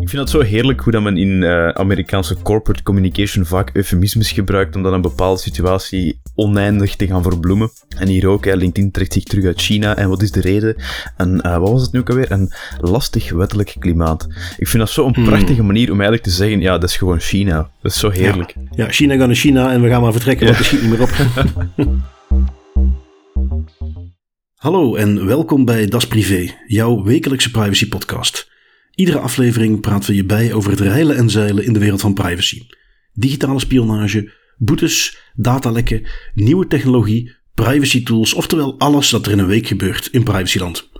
Ik vind het zo heerlijk hoe dat men in uh, Amerikaanse corporate communication vaak eufemismes gebruikt om dan een bepaalde situatie oneindig te gaan verbloemen. En hier ook, hè, LinkedIn trekt zich terug uit China. En wat is de reden? En uh, wat was het nu ook alweer? Een lastig wettelijk klimaat. Ik vind dat zo'n hmm. prachtige manier om eigenlijk te zeggen, ja, dat is gewoon China. Dat is zo heerlijk. Ja, ja China gaat naar China en we gaan maar vertrekken, want er schiet niet meer op. Hallo en welkom bij Das Privé, jouw wekelijkse privacy podcast. Iedere aflevering praten we je bij over het reilen en zeilen in de wereld van privacy. Digitale spionage, boetes, datalekken, nieuwe technologie, privacy tools, oftewel alles wat er in een week gebeurt in privacyland.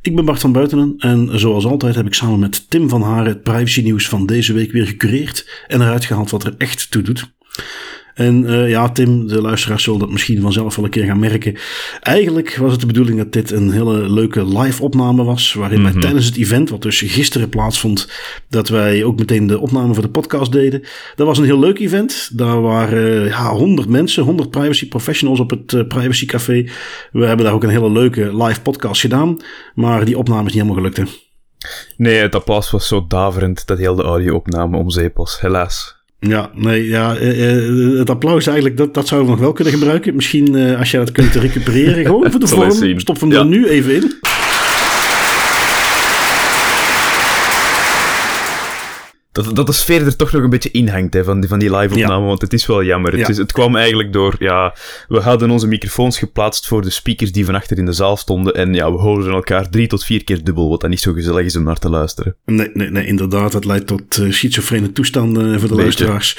Ik ben Bart van Buitenen en zoals altijd heb ik samen met Tim van Haren het privacy nieuws van deze week weer gecureerd en eruit gehaald wat er echt toe doet. En uh, ja, Tim, de luisteraars zullen dat misschien vanzelf wel een keer gaan merken. Eigenlijk was het de bedoeling dat dit een hele leuke live opname was. Waarin mm wij mhm. tijdens het event, wat dus gisteren plaatsvond, dat wij ook meteen de opname voor de podcast deden. Dat was een heel leuk event. Daar waren ja, 100 mensen, 100 privacy professionals op het uh, Privacy Café. We hebben daar ook een hele leuke live podcast gedaan. Maar die opname is niet helemaal gelukt, hè? Nee, het applaus was zo daverend dat heel de audio-opname om zeep was, helaas. Ja, nee, ja, eh, eh, het applaus eigenlijk, dat, dat zouden we nog wel kunnen gebruiken. Misschien uh, als jij dat kunt recupereren, gewoon voor de vorm. Stop hem er nu even in. Dat, dat de sfeer er toch nog een beetje in hangt hè, van, die, van die live-opname, want het is wel jammer. Het, is, het kwam eigenlijk door, ja, we hadden onze microfoons geplaatst voor de speakers die van achter in de zaal stonden en ja, we horen elkaar drie tot vier keer dubbel, wat dan niet zo gezellig is om naar te luisteren. Nee, nee, nee inderdaad, het leidt tot uh, schizofrene toestanden voor de luisteraars.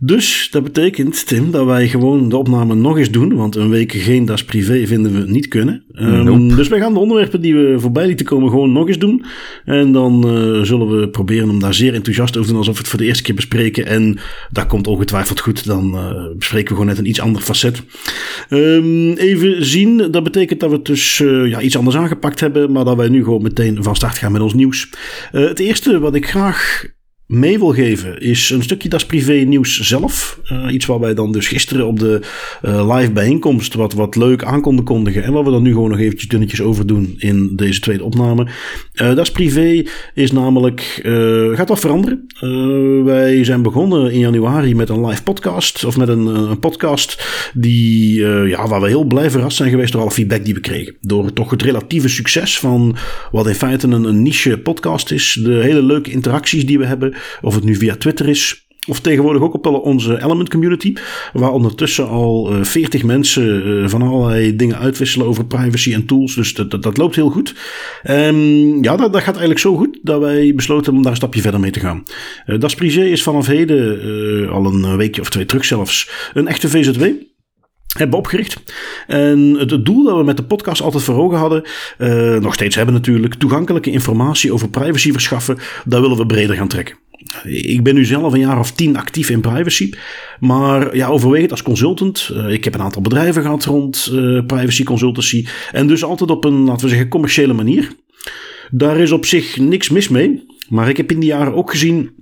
Dus dat betekent, Tim, dat wij gewoon de opname nog eens doen. Want een week geen Das Privé vinden we niet kunnen. Um, Dus wij gaan de onderwerpen die we voorbij lieten komen gewoon nog eens doen. En dan uh, zullen we proberen om daar zeer enthousiast over te doen. Alsof we het voor de eerste keer bespreken. En dat komt ongetwijfeld goed. Dan uh, bespreken we gewoon net een iets ander facet. Um, even zien. Dat betekent dat we het dus uh, ja, iets anders aangepakt hebben. Maar dat wij nu gewoon meteen van start gaan met ons nieuws. het eerste wat ik graag mee wil geven, is een stukje Das Privé nieuws zelf. Uh, iets waar wij dan dus gisteren op de uh, live bijeenkomst wat, wat leuk aan konden kondigen. En waar we dan nu gewoon nog eventjes dunnetjes over doen in deze tweede opname. Uh, Das Privé is namelijk, gaat wat veranderen. wij zijn begonnen in januari met een live podcast. Of met een, een podcast die, ja, waar we heel blij verrast zijn geweest door alle feedback die we kregen. Door toch het relatieve succes van wat in feite een, een niche podcast is. De hele leuke interacties die we hebben. Of het nu via Twitter is. Of tegenwoordig ook op onze Element community. Waar ondertussen al eh, 40 mensen uh, van allerlei dingen uitwisselen over privacy en tools. Dus dat, dat, dat loopt heel goed. Um, ja, dat, dat gaat eigenlijk zo goed dat wij besloten om daar een stapje verder mee te gaan. Uh, Das Privé is vanaf heden, al een weekje of twee terug zelfs, een echte VZW hebben opgericht. En het doel dat we met de podcast altijd voor ogen hadden, nog steeds hebben natuurlijk, toegankelijke informatie over privacy verschaffen, dat willen we breder gaan trekken. Ik ben nu zelf een jaar of tien actief in privacy. Maar ja, overwegend als consultant. Uh, ik heb een aantal bedrijven gehad rond uh, privacy consultancy. En dus altijd op een, laten we zeggen, commerciële manier. Daar is op zich niks mis mee. Maar ik heb in die jaren ook gezien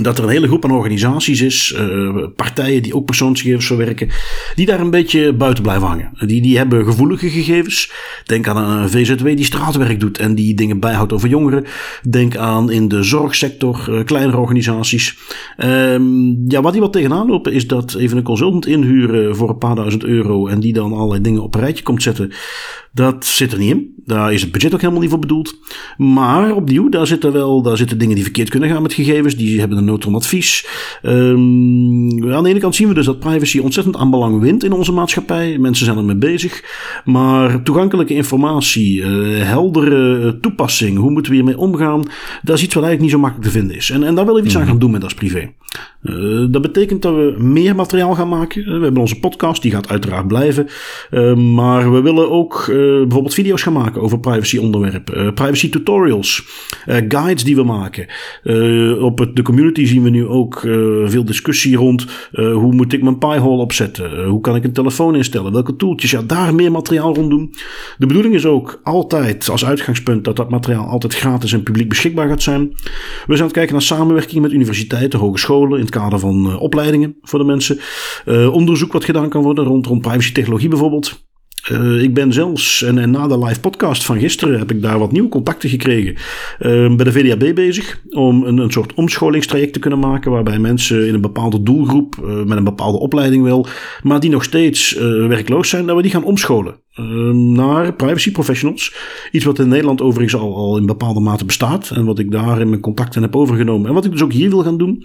dat er een hele groep aan organisaties is, uh, partijen die ook persoonsgegevens verwerken, die daar een beetje buiten blijven hangen. Die, die hebben gevoelige gegevens. Denk aan een VZW die straatwerk doet en die dingen bijhoudt over jongeren. Denk aan in de zorgsector, uh, kleinere organisaties. Um, ja, wat die wat tegenaan lopen is dat even een consultant inhuren voor een paar duizend euro en die dan allerlei dingen op een rijtje komt zetten. Dat zit er niet in. Daar is het budget ook helemaal niet voor bedoeld. Maar opnieuw, daar zitten wel daar zitten dingen die verkeerd kunnen gaan met gegevens. Die hebben een nood van advies. Um, aan de ene kant zien we dus dat privacy ontzettend aan belang wint in onze maatschappij. Mensen zijn ermee bezig. Maar toegankelijke informatie, uh, heldere toepassing, hoe moeten we hiermee omgaan, dat is iets wat eigenlijk niet zo makkelijk te vinden is. En, en daar willen we iets aan mhm. gaan doen met als privé. Uh, dat betekent dat we meer materiaal gaan maken. we hebben onze podcast, die gaat uiteraard blijven. Uh, maar we willen ook bijvoorbeeld video's gaan maken over privacy onderwerpen. privacy tutorials, guides die we maken. op het, de community zien we nu ook veel discussie rond hoe moet ik mijn Pi-hole opzetten? hoe kan ik een telefoon instellen? Welke tooltjes? Ja, daar meer materiaal rond doen. De bedoeling is ook altijd als uitgangspunt dat dat materiaal altijd gratis en publiek beschikbaar gaat zijn. We zijn aan het kijken naar samenwerking met universiteiten, hogescholen kader van opleidingen voor de mensen. onderzoek wat gedaan kan worden rond, rond privacy technologie bijvoorbeeld. Uh, ik ben zelfs, en, en, na de live podcast van gisteren, heb ik daar wat nieuwe contacten gekregen. Uh, bij de VDAB bezig om een, een soort omscholingstraject te kunnen maken. Waarbij mensen in een bepaalde doelgroep, met een bepaalde opleiding wel, maar die nog steeds werkloos zijn, dat we die gaan omscholen. naar privacy professionals. Iets wat in Nederland overigens al, al in bepaalde mate bestaat. En wat ik daar in mijn contacten heb overgenomen. En wat ik dus ook hier wil gaan doen.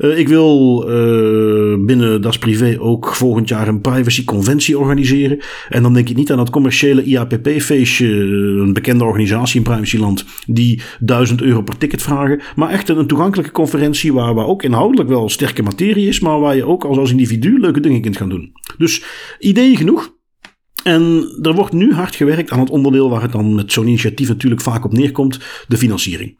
Uh, ik wil uh, binnen Das Privé ook volgend jaar een privacy conventie organiseren. En dan denk ik niet aan dat commerciële IAPP-feestje, een bekende organisatie in privacyland, die 1000 euro per ticket vragen. Maar echt een toegankelijke conferentie waar, waar ook inhoudelijk wel sterke materie is, maar waar je ook als, als individu leuke dingen kunt gaan doen. Dus ideeën genoeg. En er wordt nu hard gewerkt aan het onderdeel waar het dan met zo'n initiatief natuurlijk vaak op neerkomt, de financiering.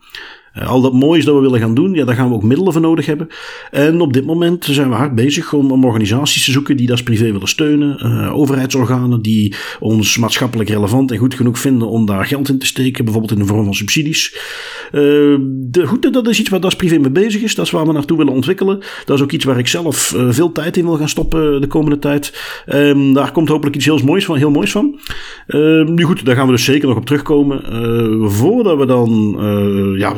Eh, al dat moois dat we willen gaan doen, ja, daar gaan we ook middelen voor nodig hebben. En op dit moment zijn we hard bezig om, organisaties te zoeken die dat privé willen steunen. Uh, overheidsorganen die ons maatschappelijk relevant en goed genoeg vinden om daar geld in te steken, bijvoorbeeld in de vorm van subsidies. Uh, de, dat is iets waar Das Privé mee bezig is. Dat is waar we naartoe willen ontwikkelen. Dat is ook iets waar ik zelf uh, veel tijd in wil gaan stoppen de komende tijd. Um, daar komt hopelijk iets heel moois van. Heel moois van. Uh, nu goed, daar gaan we dus zeker nog op terugkomen. voordat we dan ja,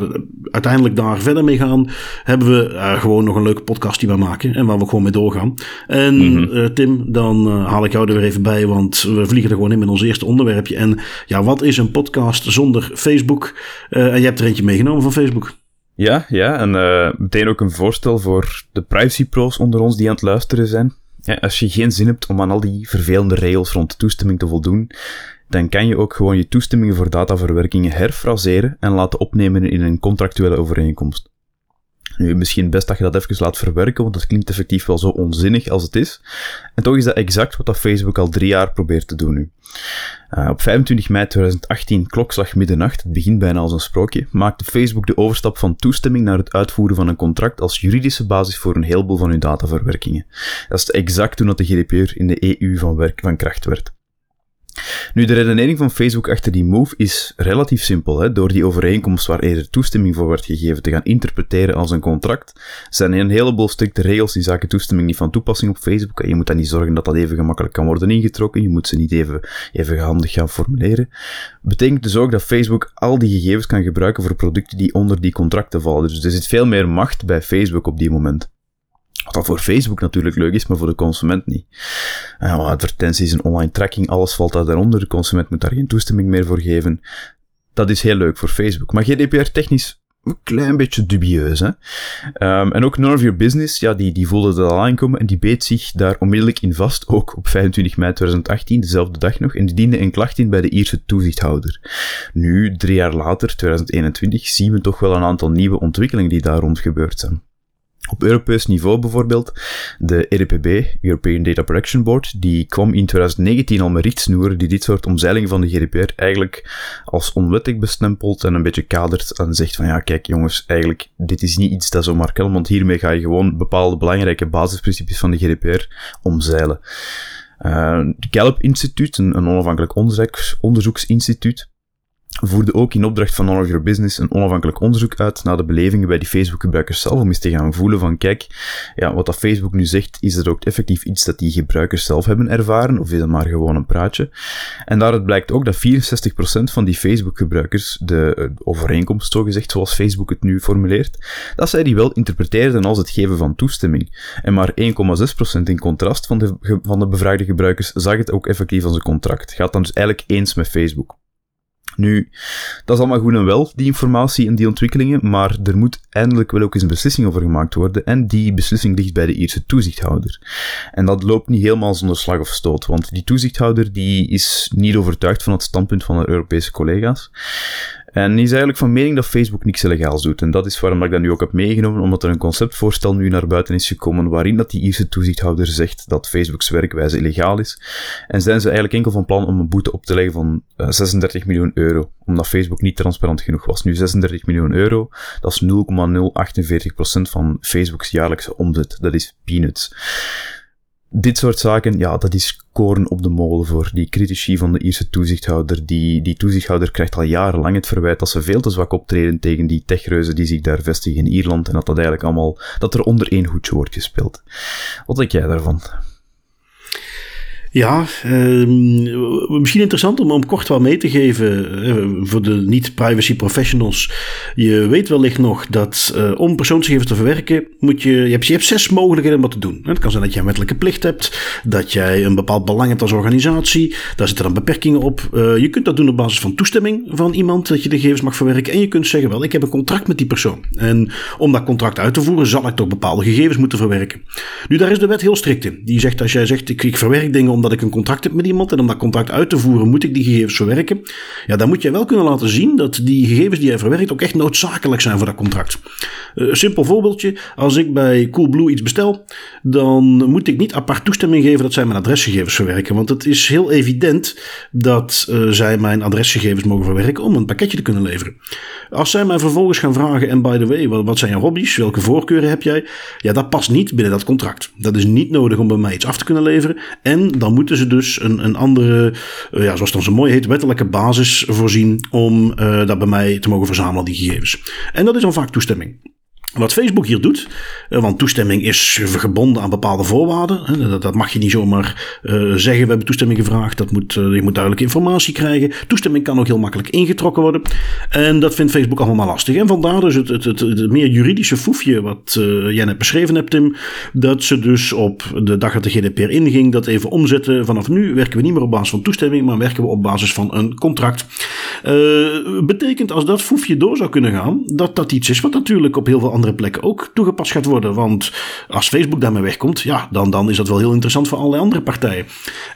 uiteindelijk daar verder mee gaan, hebben we gewoon nog een leuke podcast die we maken en waar we gewoon mee doorgaan. En mm -hmm. Tim, dan haal ik jou er weer even bij, want we vliegen er gewoon in met ons eerste onderwerpje. En ja, wat is een podcast zonder Facebook? en je hebt er eentje meegenomen van Facebook. Ja, ja, en meteen ook een voorstel voor de privacy pros onder ons die aan het luisteren zijn. Ja, als je geen zin hebt om aan al die vervelende regels rond toestemming te voldoen, dan kan je ook gewoon je toestemmingen voor dataverwerkingen herfraseren en laten opnemen in een contractuele overeenkomst. Nu, misschien best dat je dat even laat verwerken, want dat klinkt effectief wel zo onzinnig als het is. En toch is dat exact wat dat Facebook al drie jaar probeert te doen nu. Uh, op 25 mei 2018, klokslag middernacht, het begint bijna als een sprookje, maakte Facebook de overstap van toestemming naar het uitvoeren van een contract als juridische basis voor een heleboel van hun dataverwerkingen. Dat is exact toen dat de GDPR in de EU van, werk, van kracht werd. Nu, de redenering van Facebook achter die move is relatief simpel. Hè. Door die overeenkomst waar eerder toestemming voor werd gegeven te gaan interpreteren als een contract, zijn er een heleboel strikte regels die zaken toestemming niet van toepassing op Facebook. En je moet dan niet zorgen dat dat even gemakkelijk kan worden ingetrokken. Je moet ze niet even, even handig gaan formuleren. Betekent dus ook dat Facebook al die gegevens kan gebruiken voor producten die onder die contracten vallen. Dus er zit veel meer macht bij Facebook op die moment. Wat dat voor Facebook natuurlijk leuk is, maar voor de consument niet. Uh, advertenties en online tracking, alles valt daar daaronder. De consument moet daar geen toestemming meer voor geven. Dat is heel leuk voor Facebook. Maar GDPR technisch een klein beetje dubieus. Hè? Um, en ook None of Your Business, ja, die, die voelde dat al aankomen en die beet zich daar onmiddellijk in vast, ook op 25 mei 2018, dezelfde dag nog, en die diende een klacht in bij de Ierse toezichthouder. Nu, drie jaar later, 2021, zien we toch wel een aantal nieuwe ontwikkelingen die daar rond gebeurd zijn. Op Europees niveau bijvoorbeeld, de EDPB, European Data Protection Board, die kwam in 2019 al met rietsnoeren die dit soort omzeilingen van de GDPR eigenlijk als onwettig bestempelt en een beetje kadert en zegt van ja, kijk jongens, eigenlijk dit is niet iets dat zomaar kan, want hiermee ga je gewoon bepaalde belangrijke basisprincipes van de GDPR omzeilen. Het Gallup Instituut, een, een onafhankelijk onderzoeksinstituut, voerde ook in opdracht van Your Business een onafhankelijk onderzoek uit naar de belevingen bij die Facebook-gebruikers zelf, om eens te gaan voelen van, kijk, ja, wat dat Facebook nu zegt, is er ook effectief iets dat die gebruikers zelf hebben ervaren, of is dat maar gewoon een praatje? En daaruit blijkt ook dat 64% van die Facebook-gebruikers de uh, overeenkomst, zogezegd, zoals Facebook het nu formuleert, dat zij die wel interpreteerden als het geven van toestemming. En maar 1,6% in contrast van de, van de bevraagde gebruikers zag het ook effectief als een contract. Gaat dan dus eigenlijk eens met Facebook. Nu, dat is allemaal goed en wel, die informatie en die ontwikkelingen, maar er moet eindelijk wel ook eens een beslissing over gemaakt worden en die beslissing ligt bij de Ierse toezichthouder. En dat loopt niet helemaal zonder slag of stoot, want die toezichthouder die is niet overtuigd van het standpunt van de Europese collega's. En die is eigenlijk van mening dat Facebook niks illegaals doet. En dat is waarom ik dat nu ook heb meegenomen, omdat er een conceptvoorstel nu naar buiten is gekomen waarin dat die Ierse toezichthouder zegt dat Facebook's werkwijze illegaal is. En zijn ze eigenlijk enkel van plan om een boete op te leggen van 36 eh, miljoen euro, omdat Facebook niet transparant genoeg was. Nu 36 miljoen euro, dat is 0,048% van Facebook's jaarlijkse omzet. Dat is peanuts dit soort zaken, ja, dat is koren op de molen voor die critici van de Ierse toezichthouder. Die, die toezichthouder krijgt al jarenlang het verwijt dat ze veel te zwak optreden tegen die techreuzen die zich daar vestigen in Ierland en dat dat eigenlijk allemaal, dat er onder één hoedje wordt gespeeld. Wat denk jij daarvan? Ja, uh, misschien interessant om, om kort wel mee te geven uh, voor de niet-privacy professionals. Je weet wellicht nog dat uh, om persoonsgegevens te verwerken, moet je, je hebt, je hebt zes mogelijkheden om wat te doen. Het kan zijn dat je een wettelijke plicht hebt, dat jij een bepaald belang hebt als organisatie, daar zitten dan beperkingen op. Uh, je kunt dat doen op basis van toestemming van iemand dat je de gegevens mag verwerken. En je kunt zeggen, wel, ik heb een contract met die persoon. En om dat contract uit te voeren, zal ik toch bepaalde gegevens moeten verwerken. Nu, daar is de wet heel strikt in. Die zegt, als jij zegt, ik, ik verwerk dingen om omdat ik een contract heb met iemand en om dat contract uit te voeren moet ik die gegevens verwerken. Ja, dan moet je wel kunnen laten zien dat die gegevens die jij verwerkt ook echt noodzakelijk zijn voor dat contract. Uh, simpel voorbeeldje, als ik bij Coolblue iets bestel, dan moet ik niet apart toestemming geven dat zij mijn adresgegevens verwerken. Want het is heel evident dat uh, zij mijn adresgegevens mogen verwerken om een pakketje te kunnen leveren. Als zij mij vervolgens gaan vragen, en by the way, wat zijn je hobby's? Welke voorkeuren heb jij? Ja, dat past niet binnen dat contract. Dat is niet nodig om bij mij iets af te kunnen leveren. En dan moeten ze dus een, een andere, uh, ja, zoals het dan zo mooi heet, wettelijke basis voorzien om uh, dat bij mij te mogen verzamelen, die gegevens. En dat is dan vaak toestemming. Wat Facebook hier doet, eh, want toestemming is gebonden aan bepaalde voorwaarden. Dat mag je niet zomaar zeggen, we hebben toestemming gevraagd. Dat moet, je moet duidelijke informatie krijgen. Toestemming kan ook heel makkelijk ingetrokken worden. En dat vindt Facebook allemaal lastig. En vandaar dus het, het, het, het meer juridische foefje wat jij net beschreven hebt, Tim. Dat ze dus op de dag dat de GDPR inging, dat even omzetten. Vanaf nu werken we niet meer op basis van toestemming, maar werken we op basis van een contract. Uh, betekent als dat foefje door zou kunnen gaan, dat dat iets is wat natuurlijk op heel veel andere plekken ook toegepast gaat worden. Want als Facebook daarmee wegkomt, ja, dan, dan is dat wel heel interessant voor allerlei andere partijen.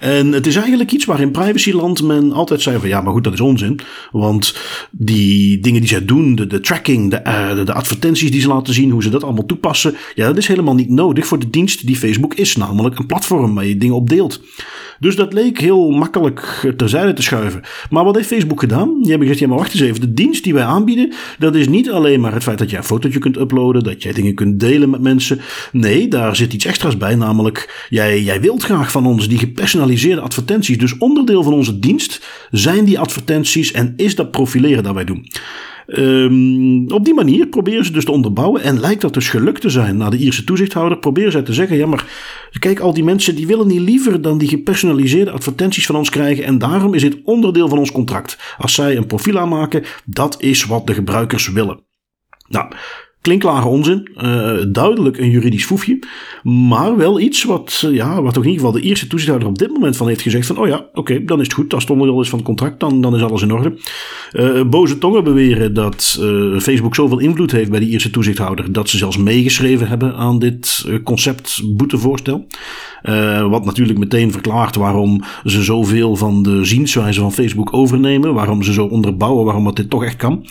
En het is eigenlijk iets waar in privacyland men altijd zei van ja, maar goed, dat is onzin. Want die dingen die zij doen, de, de tracking, de, uh, de, de advertenties die ze laten zien, hoe ze dat allemaal toepassen, ja, dat is helemaal niet nodig voor de dienst die Facebook is, namelijk een platform waar je dingen op deelt. Dus dat leek heel makkelijk terzijde te schuiven. Maar wat heeft Facebook gedaan? Die hebben gezegd, ja maar wacht eens even, de dienst die wij aanbieden, dat is niet alleen maar het feit dat jij een fotootje kunt uploaden, dat jij dingen kunt delen met mensen. Nee, daar zit iets extra's bij, namelijk jij, jij wilt graag van ons die gepersonaliseerde advertenties. Dus onderdeel van onze dienst zijn die advertenties en is dat profileren dat wij doen. Um, op die manier proberen ze dus te onderbouwen. En lijkt dat dus gelukt te zijn naar de Ierse toezichthouder. Proberen zij te zeggen: ja, maar kijk, al die mensen die willen niet liever dan die gepersonaliseerde advertenties van ons krijgen. En daarom is dit onderdeel van ons contract. Als zij een profiel aanmaken, dat is wat de gebruikers willen. Nou, Klinklare onzin, uh, duidelijk een juridisch foefje, maar wel iets wat, uh, ja, wat toch in ieder geval de eerste toezichthouder op dit moment van heeft gezegd van, oh ja, oké, dan is het goed, als het onderdeel is van het contract, dan, dan is alles in orde. Uh, boze tongen beweren dat Facebook zoveel invloed heeft bij die eerste toezichthouder, dat ze zelfs meegeschreven hebben aan dit concept boetevoorstel. wat natuurlijk meteen verklaart waarom ze zoveel van de zienswijze van Facebook overnemen, waarom ze zo onderbouwen waarom dat dit toch echt kan.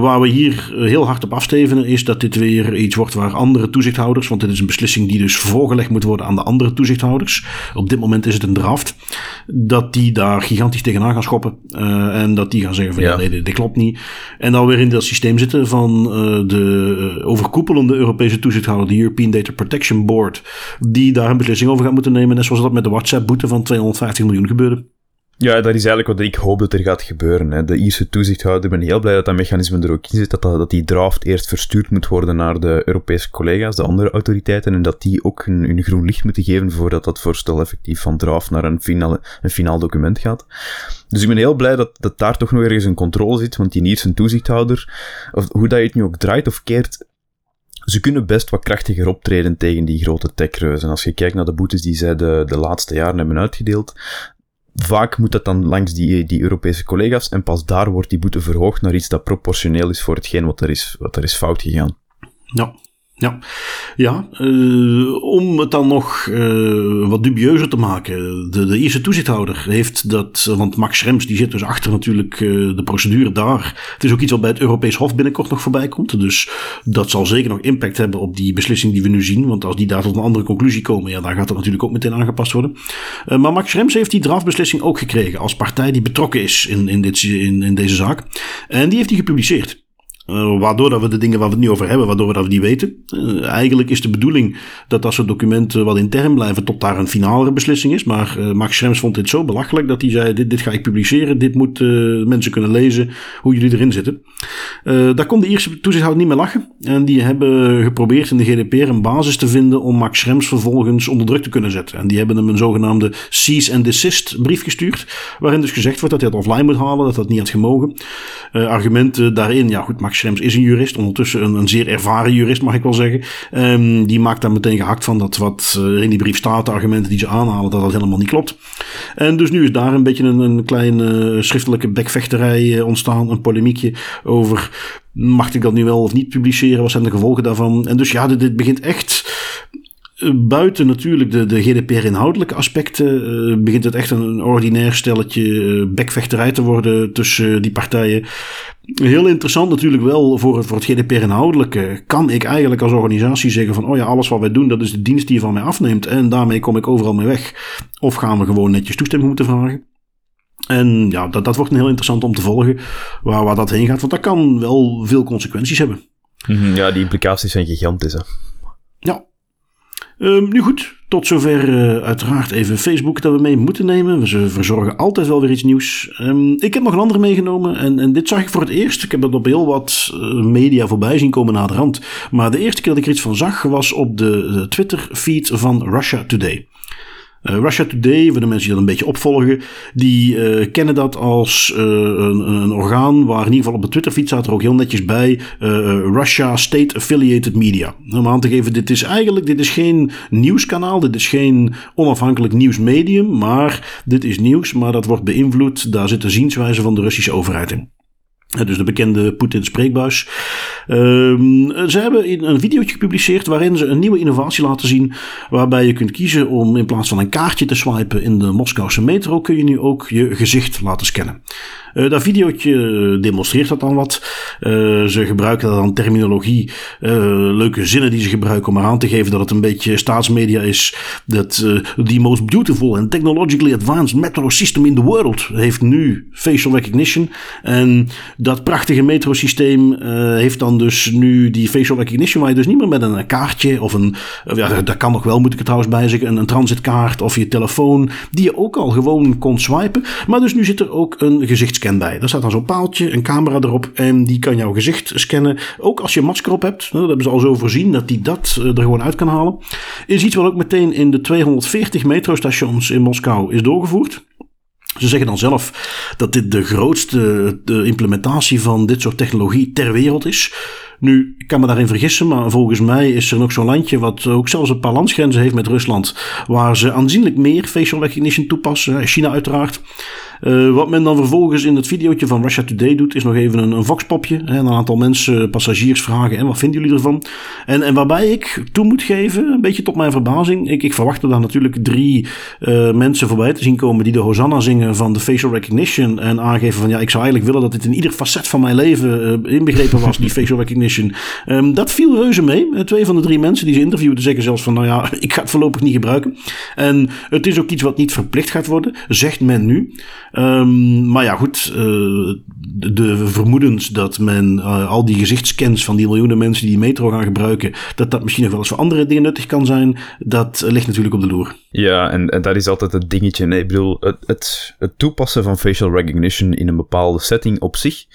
Waar we hier heel hard op is dat dit weer iets wordt waar andere toezichthouders, want dit is een beslissing die dus voorgelegd moet worden aan de andere toezichthouders. Op dit moment is het een draft. Dat die daar gigantisch tegenaan gaan schoppen. Uh, en dat die gaan zeggen van ja. nee, dit, dit, klopt niet. En dan weer in dat systeem zitten van uh, de overkoepelende Europese toezichthouder, de European Data Protection Board, die daar een beslissing over gaat moeten nemen. Net zoals dat met de WhatsApp-boete van 250 miljoen gebeurde. Ja, dat is eigenlijk wat ik hoop dat er gaat gebeuren. Hè. De Ierse toezichthouder, ik ben heel blij dat dat mechanisme er ook in zit, dat, dat, dat die draft eerst verstuurd moet worden naar de Europese collega's, de andere autoriteiten, en dat die ook een groen licht moeten geven voordat dat voorstel effectief van draft naar een, finale, een finaal document gaat. Dus ik ben heel blij dat, dat daar toch nog ergens een controle zit, want die Ierse toezichthouder, of hoe dat je het nu ook draait of keert, ze kunnen best wat krachtiger optreden tegen die grote techreuzen. Als je kijkt naar de boetes die zij de, de laatste jaren hebben uitgedeeld, Vaak moet dat dan langs die, die Europese collega's en pas daar wordt die boete verhoogd naar iets dat proportioneel is voor hetgeen wat er is, wat er is fout gegaan. Ja, ja, ja uh, om het dan nog uh, wat dubieuzer te maken. De, de Ierse toezichthouder heeft dat, want Max Schrems die zit dus achter natuurlijk uh, de procedure daar. Het is ook iets wat bij het Europees Hof binnenkort nog voorbij komt. Dus dat zal zeker nog impact hebben op die beslissing die we nu zien. Want als die daar tot een andere conclusie komen, ja, dan gaat dat natuurlijk ook meteen aangepast worden. maar Max Schrems heeft die draftbeslissing ook gekregen als partij die betrokken is in, in, dit, in, in deze zaak. En die heeft hij gepubliceerd. Uh, waardoor dat we de dingen waar we het nu over hebben, waardoor we dat niet weten. Uh, eigenlijk is de bedoeling dat dat soort documenten wat intern blijven tot daar een finale beslissing is. Maar uh, Max Schrems vond dit zo belachelijk dat hij zei: dit, dit ga ik publiceren, dit moeten mensen kunnen lezen hoe jullie erin zitten. daar kon de Ierse toezichthouder niet meer lachen. En die hebben geprobeerd in de GDPR een basis te vinden om Max Schrems vervolgens onder druk te kunnen zetten. En die hebben hem een zogenaamde cease and desist brief gestuurd, waarin dus gezegd wordt dat hij het offline moet halen, dat dat niet had gemogen. argumenten daarin, ja goed, Max Schrems is een jurist, ondertussen een, een zeer ervaren jurist mag ik wel zeggen. Um, die maakt daar meteen gehakt van dat wat uh, in die brief staat, de argumenten die ze aanhalen, dat dat helemaal niet klopt. En dus nu is daar een beetje een, een kleine uh, schriftelijke bekvechterij uh, ontstaan, een polemiekje over mag ik dat nu wel of niet publiceren, wat zijn de gevolgen daarvan. En dus ja, dit begint echt buiten natuurlijk de, de GDPR-inhoudelijke aspecten, uh, begint het echt een, ordinair stelletje uh, bekvechterij te worden tussen die partijen. Heel interessant natuurlijk wel voor het, voor het GDPR-inhoudelijke. Kan ik eigenlijk als organisatie zeggen van, oh ja, alles wat wij doen, dat is de dienst die je van mij afneemt en daarmee kom ik overal mee weg. Of gaan we gewoon netjes toestemming moeten vragen? En ja, dat, dat wordt een heel interessant om te volgen waar, waar dat heen gaat, want dat kan wel veel consequenties hebben. Mhm, ja, die implicaties zijn gigantisch. Hè? Ja, Um, nu goed, tot zover uh, uiteraard even Facebook dat we mee moeten nemen. We verzorgen altijd wel weer iets nieuws. Um, ik heb nog een andere meegenomen en, en dit zag ik voor het eerst. Ik heb dat op heel wat uh, media voorbij zien komen na de rand. Maar de eerste keer dat ik er iets van zag was op de, de Twitter-feed van Russia Today. Uh, Russia Today, voor de mensen die dat een beetje opvolgen, die uh, kennen dat als uh, een, een, orgaan waar in ieder geval op de Twitterfeed staat er ook heel netjes bij Russia State Affiliated Media. Om aan te geven, dit is eigenlijk dit is geen nieuwskanaal, dit is geen onafhankelijk nieuwsmedium, maar dit is nieuws, maar dat wordt beïnvloed, daar zit de zienswijze van de Russische overheid in. Dus de bekende Poetin spreekbuis. Um, ze hebben een videootje gepubliceerd waarin ze een nieuwe innovatie laten zien. Waarbij je kunt kiezen om in plaats van een kaartje te swipen in de Moskouse metro, kun je nu ook je gezicht laten scannen. Uh, dat videootje demonstreert dat dan wat. Uh, ze gebruiken dan terminologie, uh, leuke zinnen die ze gebruiken om aan te geven dat het een beetje staatsmedia is. Dat the most beautiful and technologically advanced metro system in the world heeft nu facial recognition. En dat prachtige metrosysteem heeft dan dus nu die facial recognition waar je dus niet meer met een kaartje of een, ja, dat kan nog wel moet ik er trouwens bij zeggen, een, een transitkaart of je telefoon, die je ook al gewoon kon swipen. Maar dus nu zit er ook een gezichtscan scan Daar staat dan zo'n paaltje, een camera erop en die kan jouw gezicht scannen. Ook als je een masker op hebt, dat hebben ze al zo voorzien dat die dat eh, er gewoon uit kan halen. Is iets wat ook meteen in de 240 metrostations in Moskou is doorgevoerd. Ze zeggen dan zelf dat dit de grootste de implementatie van dit soort technologie ter wereld is. Nu, ik kan me daarin vergissen, maar volgens mij is er nog zo'n landje wat ook zelfs een paar landsgrenzen heeft met Rusland, waar ze aanzienlijk meer facial recognition toepassen. China uiteraard. Uh, wat men dan vervolgens in het videootje van Russia Today doet, is nog even een, een voxpopje. Hè, een aantal mensen, passagiers vragen, en wat vinden jullie ervan? En, en waarbij ik toe moet geven, een beetje tot mijn verbazing, ik, ik verwachtte daar natuurlijk drie uh, mensen voorbij te zien komen die de Hosanna zingen van de facial recognition en aangeven van ja, ik zou eigenlijk willen dat dit in ieder facet van mijn leven uh, inbegrepen was, die facial recognition. Um, dat viel reuze mee. Twee van de drie mensen die ze interviewden zeggen zelfs van nou ja, ik ga het voorlopig niet gebruiken. En het is ook iets wat niet verplicht gaat worden, zegt men nu. Um, maar ja, goed. Uh, de, de, vermoedens dat men uh, al die gezichtscans van die miljoenen mensen die metro gaan gebruiken, dat dat misschien nog wel eens voor andere dingen nuttig kan zijn, dat ligt natuurlijk op de loer. Ja, en, en dat is altijd het dingetje. Nee, ik bedoel, het, het, het toepassen van facial recognition in een bepaalde setting op zich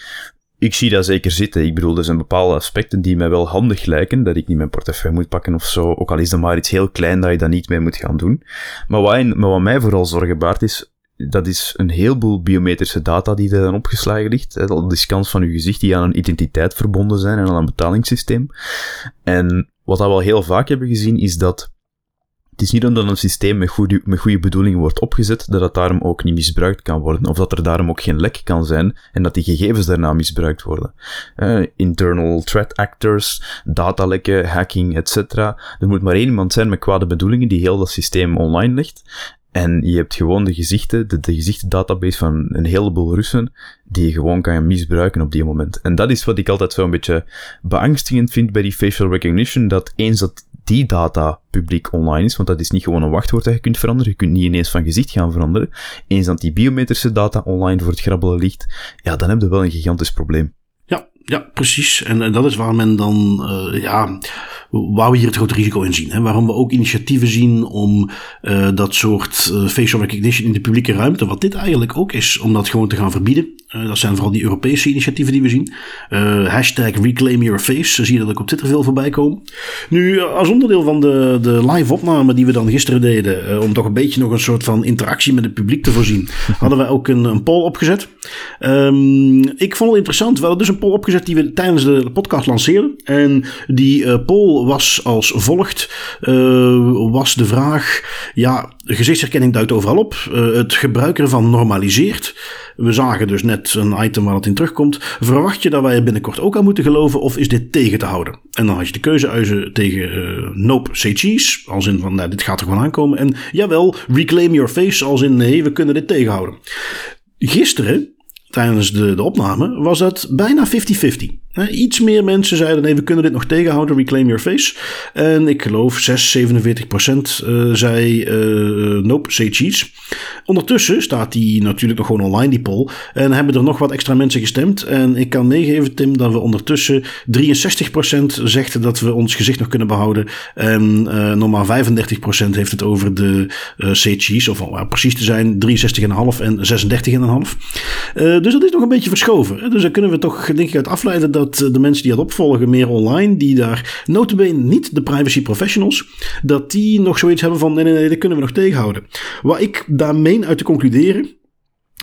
ik zie dat zeker zitten. Ik bedoel, er zijn bepaalde aspecten die mij wel handig lijken, dat ik niet mijn portefeuille moet pakken of zo, ook al is dat maar iets heel klein dat je dat niet meer moet gaan doen. Maar wat, maar wat mij vooral zorgen baart is, dat is een heleboel biometrische data die er dan opgeslagen ligt. Hè. De scans van uw gezicht die aan een identiteit verbonden zijn en aan een betalingssysteem. En wat we wel heel vaak hebben gezien is dat het is niet omdat een systeem met goede, met goede bedoelingen wordt opgezet, dat het daarom ook niet misbruikt kan worden. Of dat er daarom ook geen lek kan zijn en dat die gegevens daarna misbruikt worden. Internal threat actors, datalekken, hacking, etc. Er moet maar één iemand zijn met kwade bedoelingen die heel dat systeem online legt. En je hebt gewoon de gezichten, de, de gezichtendatabase van een heleboel Russen, die je gewoon kan misbruiken op die moment. En dat is wat ik altijd zo een beetje beangstigend vind bij die facial recognition, dat eens dat die data publiek online is, want dat is niet gewoon een wachtwoord dat je kunt veranderen, je kunt niet ineens van gezicht gaan veranderen, eens dat die biometrische data online voor het grabbelen ligt, ja, dan heb je wel een gigantisch probleem. Ja, precies. En, dat is waar men dan, uh, ja, waar we hier het grote risico in zien. Hè? Waarom we ook initiatieven zien om uh, dat soort uh, facial recognition in de publieke ruimte, wat dit eigenlijk ook is, om dat gewoon te gaan verbieden. Uh, dat zijn vooral die Europese initiatieven die we zien. hashtag Reclaim Your Face, zie je dat ook op Twitter veel voorbij komen. Nu, als onderdeel van de, de live opname die we dan gisteren deden, om toch een beetje nog een soort van interactie met het publiek te voorzien, hadden wij ook een, een poll opgezet. Um, ik vond het interessant. We hadden dus een poll opgezet die we tijdens de podcast lanceerden. En die poll was als volgt. Uh, was de vraag, ja, gezichtsherkenning duidt overal op. Uh, het gebruik ervan normaliseert. We zagen dus net een item waar het in terugkomt. Verwacht je dat wij er binnenkort ook aan moeten geloven of is dit tegen te houden? En dan had je de keuze tegen uh, nope, say cheese. Als in van, nou, dit gaat er gewoon aankomen. En jawel, reclaim your face. Als in, nee, we kunnen dit tegenhouden. Gisteren tijdens de, de opname was dat bijna 50-50. Iets meer mensen zeiden: nee, we kunnen dit nog tegenhouden, reclaim your face. En ik geloof 6, 47 procent uh, zei: uh, nope, say cheese. Ondertussen staat die natuurlijk nog gewoon online, die poll. En hebben er nog wat extra mensen gestemd. En ik kan meegeven, Tim, dat we ondertussen 63 procent zegt dat we ons gezicht nog kunnen behouden. En uh, nog maar 35 procent heeft het over de uh, say cheese. Of om precies te zijn, 63,5 en 36,5. dus dat is nog een beetje verschoven. Dus dan kunnen we toch, denk ik, uit afleiden dat dat de mensen die dat opvolgen, meer online, die daar notabene niet de privacy professionals, dat die nog zoiets hebben van nee, nee, nee, dat kunnen we nog tegenhouden. Wat ik daar meen uit te concluderen,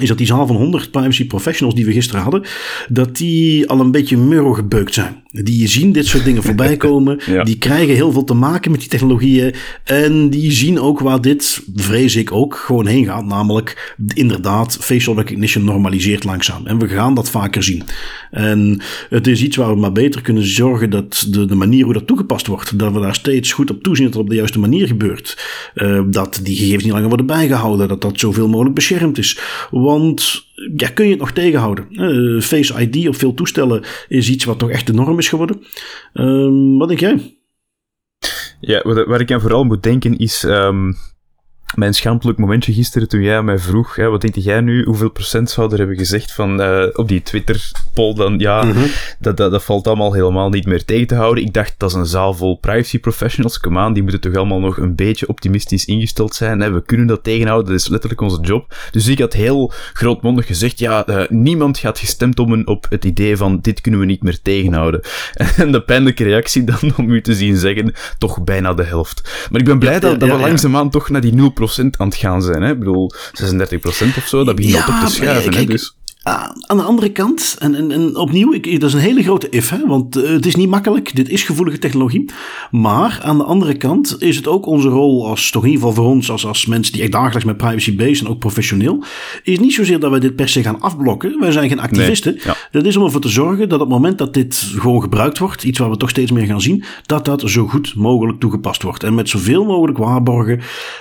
is dat die zaal van 100 privacy professionals die we gisteren hadden, dat die al een beetje murro gebeukt zijn. Die zien dit soort dingen voorbij komen. Die krijgen heel veel te maken met die technologieën. En die zien ook waar dit, vrees ik ook, gewoon heen gaat. Namelijk, inderdaad, facial recognition normaliseert langzaam. En we gaan dat vaker zien. En het is iets waar we maar beter kunnen zorgen dat de, de manier hoe dat toegepast wordt, dat we daar steeds goed op toezien dat het op de juiste manier gebeurt. Uh, dat die gegevens niet langer worden bijgehouden. Dat dat zoveel mogelijk beschermd is. Want ja, kun je het nog tegenhouden? Uh, Face ID op veel toestellen is iets wat toch echt de norm is geworden. Uh, wat denk jij? Ja, wat, wat ik aan vooral moet denken is. Um, mijn schampelijk momentje gisteren toen jij mij vroeg, hè, wat denk jij nu, hoeveel procent zouden hebben gezegd van uh, op die Twitter-poll dan, ja, mm -hmm. dat, dat, dat valt allemaal helemaal niet meer tegen te houden. Ik dacht, dat is een zaal vol privacy professionals, kom aan, die moeten toch allemaal nog een beetje optimistisch ingesteld zijn. Hè. We kunnen dat tegenhouden, dat is letterlijk onze job. Dus ik had heel grootmondig gezegd, ja, uh, niemand gaat gestemd om een, op het idee van dit kunnen we niet meer tegenhouden. En de pijnlijke reactie dan om u te zien zeggen, toch bijna de helft. Maar ik ben blij ja, dat, dat ja, we langzaamaan toch naar die 0% aan het gaan zijn. Hè? Ik bedoel, 36% of zo, dat begint ja, op te schuiven. Hè? Dus. Aan de andere kant, en, en, en opnieuw, ik, dat is een hele grote if, hè, want uh, het is niet makkelijk, dit is gevoelige technologie. Maar aan de andere kant is het ook onze rol, als toch in ieder geval voor ons, als, als mensen die echt dagelijks met privacy bezig zijn, ook professioneel, is niet zozeer dat wij dit per se gaan afblokken. Wij zijn geen activisten. Nee, ja. Dat is om ervoor te zorgen dat op het moment dat dit gewoon gebruikt wordt, iets waar we toch steeds meer gaan zien, dat dat zo goed mogelijk toegepast wordt. En met zoveel mogelijk waarborgen.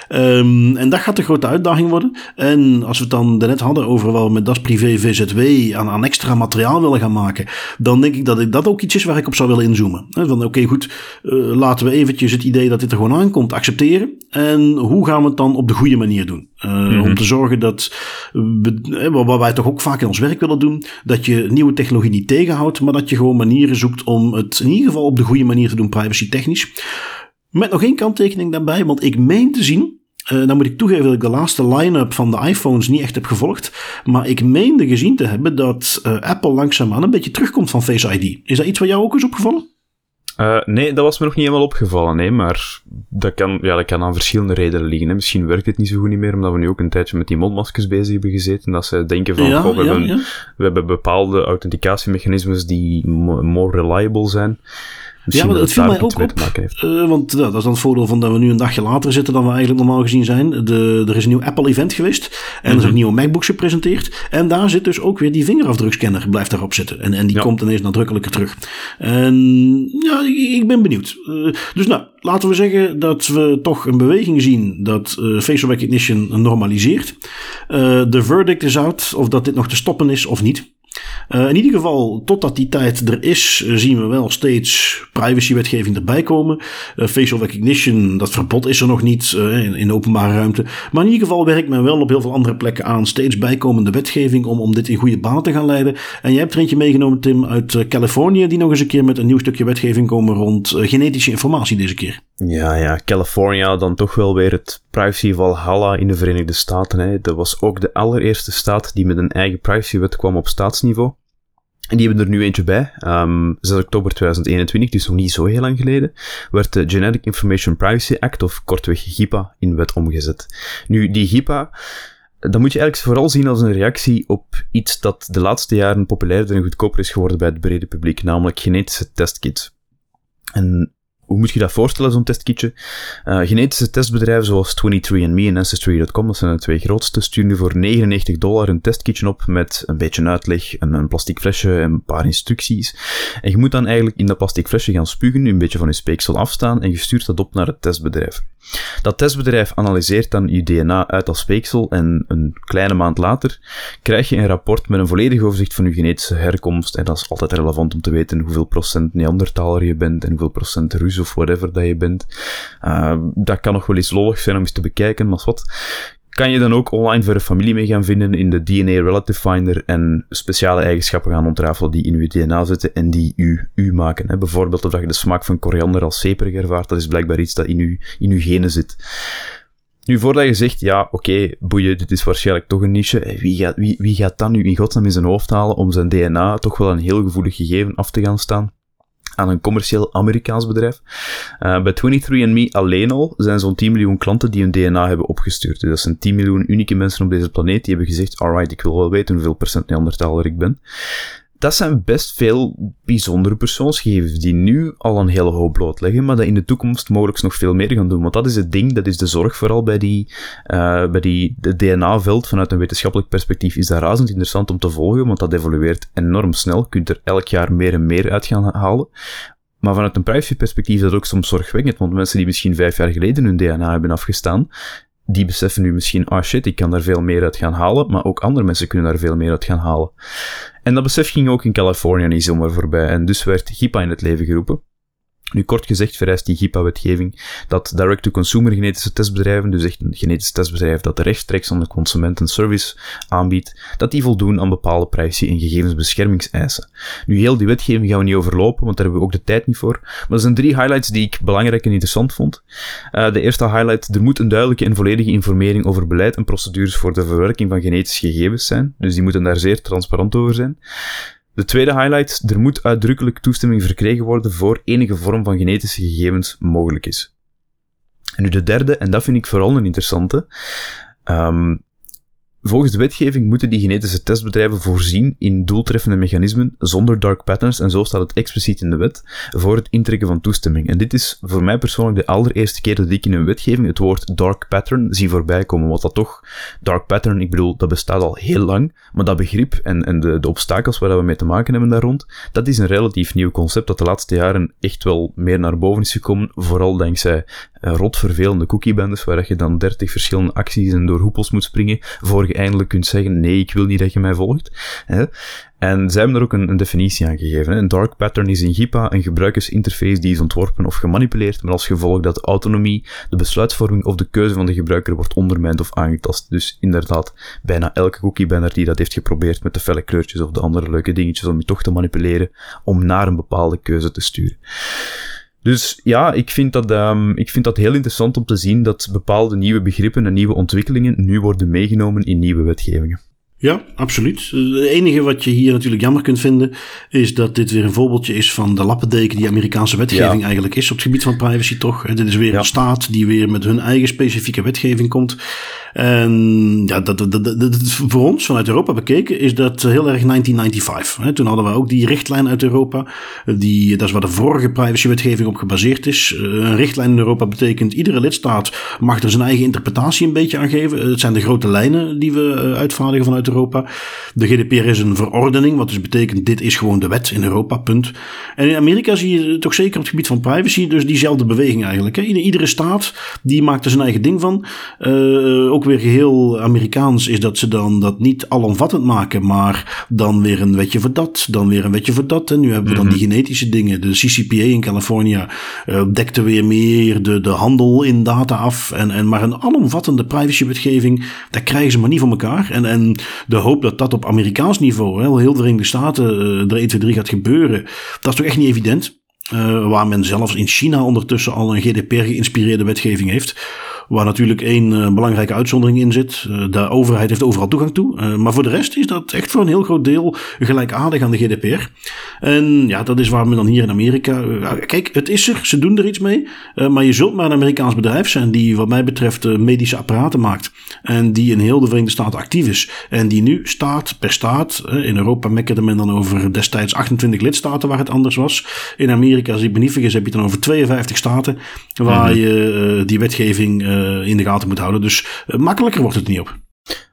Um, en dat gaat de grote uitdaging worden. En als we het dan net hadden over wat we met das privé VZW aan, aan extra materiaal willen gaan maken, dan denk ik dat ik dat ook iets is waar ik op zou willen inzoomen. Van oké, okay, goed, uh, laten we eventjes het idee dat dit er gewoon aankomt accepteren. En hoe gaan we het dan op de goede manier doen? Uh, mm-hmm. Om te zorgen dat, we, wat wij toch ook vaak in ons werk willen doen, dat je nieuwe technologie niet tegenhoudt, maar dat je gewoon manieren zoekt om het in ieder geval op de goede manier te doen, privacy technisch. Met nog één kanttekening daarbij, want ik meen te zien uh, dan moet ik toegeven dat ik de laatste line-up van de iPhones niet echt heb gevolgd. Maar ik meende gezien te hebben dat uh, Apple langzaamaan een beetje terugkomt van Face ID. Is dat iets wat jou ook is opgevallen? Uh, nee, dat was me nog niet helemaal opgevallen. Nee, maar dat kan, ja, dat kan aan verschillende redenen liggen. Hè. Misschien werkt het niet zo goed niet meer, omdat we nu ook een tijdje met die mondmaskers bezig hebben gezeten. Dat ze denken van, ja, goh, we, ja, hebben, ja. we hebben bepaalde authenticatiemechanismes die more reliable zijn ja, maar het viel mij ook op. Uh, want uh, dat is dan het voordeel van dat we nu een dagje later zitten dan we eigenlijk normaal gezien zijn. De, er is een nieuw Apple-event geweest. En mm -hmm. er is een mhm. nieuwe MacBook gepresenteerd. En daar zit dus ook weer die vingerafdrukscanner blijft daarop zitten. En, en die ja. komt ineens nadrukkelijker terug. En ja, ik ben benieuwd. Uh, dus nou, laten we zeggen dat we toch een beweging zien dat uh, facial recognition normaliseert. Uh, de verdict is uit of dat dit nog te stoppen is of niet. In ieder geval, totdat die tijd er is, zien we wel steeds privacywetgeving erbij komen. facial recognition, dat verbod is er nog niet in, openbare ruimte. Maar in ieder geval werkt men wel op heel veel andere plekken aan steeds bijkomende wetgeving om, om dit in goede banen te gaan leiden. En jij hebt er eentje meegenomen, Tim, uit Californië, die nog eens een keer met een nieuw stukje wetgeving komen rond genetische informatie deze keer. Ja, ja, California dan toch wel weer het privacy valhalla in de Verenigde Staten. Hè. Dat was ook de allereerste staat die met een eigen privacywet kwam op staatsniveau. En die hebben er nu eentje bij. Um, 6 oktober 2021, dus nog niet zo heel lang geleden, werd de Genetic Information Privacy Act, of kortweg GIPA, in wet omgezet. Nu, die GIPA, dat moet je eigenlijk vooral zien als een reactie op iets dat de laatste jaren populairder en goedkoper is geworden bij het brede publiek, namelijk genetische testkits. En hoe moet je dat voorstellen, zo'n testkitje? Uh, genetische testbedrijven zoals 23andMe en Ancestry.com, dat zijn de twee grootste, sturen nu voor 99 dollar een testkitje op met een beetje uitleg, en een plastic flesje en een paar instructies. En je moet dan eigenlijk in dat plastic flesje gaan spugen, een beetje van je speeksel afstaan, en je stuurt dat op naar het testbedrijf. Dat testbedrijf analyseert dan je DNA uit dat speeksel en een kleine maand later krijg je een rapport met een volledig overzicht van je genetische herkomst. En dat is altijd relevant om te weten hoeveel procent Neandertaler je bent en hoeveel procent Rus of whatever dat je bent. Uh, dat kan nog wel eens lollig zijn om eens te bekijken, maar wat kan je dan ook online verder familie mee gaan vinden in de DNA Relative Finder en speciale eigenschappen gaan ontrafelen die in uw DNA zitten en die u u maken. Bijvoorbeeld of dat je de smaak van koriander als zeperig ervaart, dat is blijkbaar iets dat in uw, in uw genen zit. Nu, voordat je zegt, ja, oké, boeien, dit is waarschijnlijk toch een niche, wie gaat, wie, wie gaat dan nu in godsnaam in zijn hoofd halen om zijn DNA toch wel een heel gevoelig gegeven af te gaan staan? Aan een commercieel Amerikaans bedrijf. Uh, bij 23andMe alleen al zijn zo'n 10 miljoen klanten die hun DNA hebben opgestuurd. Dus dat zijn 10 miljoen unieke mensen op deze planeet die hebben gezegd, alright, ik wil wel weten hoeveel procent Neandertaler ik ben dat zijn best veel bijzondere persoonsgegevens die nu al een hele hoop blootleggen, maar dat in de toekomst mogelijk nog veel meer gaan doen. Want dat is het ding, dat is de zorg vooral bij die, uh, bij die DNA-veld vanuit een wetenschappelijk perspectief is dat razend interessant om te volgen, want dat evolueert enorm snel. Je kunt er elk jaar meer en meer uit gaan halen. Maar vanuit een privacy-perspectief is dat ook soms zorgwekkend, want mensen die misschien vijf jaar geleden hun DNA hebben afgestaan, die beseffen nu misschien, ah shit, ik kan daar veel meer uit gaan halen, maar ook andere mensen kunnen daar veel meer uit gaan halen. En dat besef ging ook in Californië niet zomaar voorbij, en dus werd GIPA in het leven geroepen. Nu, kort gezegd vereist die GIPA-wetgeving dat direct-to-consumer genetische testbedrijven, dus echt een genetisch testbedrijf dat rechtstreeks aan de consument een service aanbiedt, dat die voldoen aan bepaalde privacy- en gegevensbeschermingseisen. Nu, heel die wetgeving gaan we niet overlopen, want daar hebben we ook de tijd niet voor. Maar er zijn drie highlights die ik belangrijk en interessant vond. Uh, de eerste highlight, er moet een duidelijke en volledige informering over beleid en procedures voor de verwerking van genetische gegevens zijn, dus die moeten daar zeer transparant over zijn. De tweede highlight, er moet uitdrukkelijk toestemming verkregen worden voor enige vorm van genetische gegevens mogelijk is. En nu de derde, en dat vind ik vooral een interessante. Um, Volgens de wetgeving moeten die genetische testbedrijven voorzien in doeltreffende mechanismen zonder dark patterns, en zo staat het expliciet in de wet, voor het intrekken van toestemming. En dit is voor mij persoonlijk de allereerste keer dat ik in een wetgeving het woord dark pattern zie voorbij komen. Wat dat toch, dark pattern, ik bedoel, dat bestaat al heel lang, maar dat begrip en, en de, de obstakels waar we mee te maken hebben daar rond, dat is een relatief nieuw concept dat de laatste jaren echt wel meer naar boven is gekomen, vooral dankzij rotvervelende cookiebendes, waar je dan 30 verschillende acties en door hoepels moet springen, voor je eindelijk kunt zeggen, nee, ik wil niet dat je mij volgt. Hè? En zij hebben er ook een, definitie aan gegeven. Hè? Een dark pattern is in GIPA een gebruikersinterface die is ontworpen of gemanipuleerd, maar als gevolg dat de autonomie, de besluitvorming of de keuze van de gebruiker wordt ondermijnd of aangetast. Dus inderdaad, bijna elke cookiebanner die dat heeft geprobeerd met de felle kleurtjes of de andere leuke dingetjes om je toch te manipuleren, om naar een bepaalde keuze te sturen. Dus ja, ik vind, dat, um, ik vind dat heel interessant om te zien dat bepaalde nieuwe begrippen en nieuwe ontwikkelingen nu worden meegenomen in nieuwe wetgevingen. Ja, absoluut. Het enige wat je hier natuurlijk jammer kunt vinden, is dat dit weer een voorbeeldje is van de lappendeken die Amerikaanse wetgeving eigenlijk is op het gebied van privacy toch. Dit is weer een staat die weer met hun eigen specifieke wetgeving komt. En ja, dat, dat, dat, dat, voor ons vanuit Europa bekeken is dat heel erg 1995. Toen hadden we ook die richtlijn uit Europa. Die, dat is waar de vorige privacywetgeving op gebaseerd is. Eh, een richtlijn in Europa betekent iedere lidstaat mag er zijn eigen interpretatie een beetje aan geven. Het zijn de grote lijnen die we eh, uitvaardigen vanuit Europa. De GDPR is een verordening, wat dus betekent dit is gewoon de wet in Europa, punt. En in Amerika zie je toch zeker op het gebied van privacy dus diezelfde beweging eigenlijk. Hè. Iedere staat die maakt er zijn eigen ding van. Uh, ook weer geheel Amerikaans is dat ze dan dat niet alomvattend maken, maar dan weer een wetje voor dat, dan weer een wetje voor dat. En nu hebben we dan mhm. die genetische dingen. De CCPA in Californië uh, dekte weer meer de, de handel in data af. En, en maar een alomvattende privacywetgeving, dat krijgen ze maar niet voor elkaar. En, en de hoop dat dat op Amerikaans niveau, hè, heel de Verenigde Staten, uh, er 1, 2, 3 gaat gebeuren, dat is toch echt niet evident. Uh, waar men zelfs in China ondertussen al een GDPR-geïnspireerde wetgeving heeft. Waar natuurlijk één uh, belangrijke uitzondering in zit. Uh, de overheid heeft overal toegang toe. Uh, maar voor de rest is dat echt voor een heel groot deel gelijkaardig aan de GDPR. En ja, dat is waar men dan hier in Amerika. kijk, het is er, ze doen er iets mee. maar je zult maar een Amerikaans bedrijf zijn die, wat mij betreft, medische apparaten maakt. En die in heel de Verenigde Staten actief is. En die nu staat per staat. in Europa mekkerde men dan over destijds 28 lidstaten waar het anders was. In Amerika, als ik me niet vergis, heb je dan over 52 staten. Waar mhm. je die wetgeving eh, in de gaten moet houden. Dus eh, makkelijker wordt het niet op.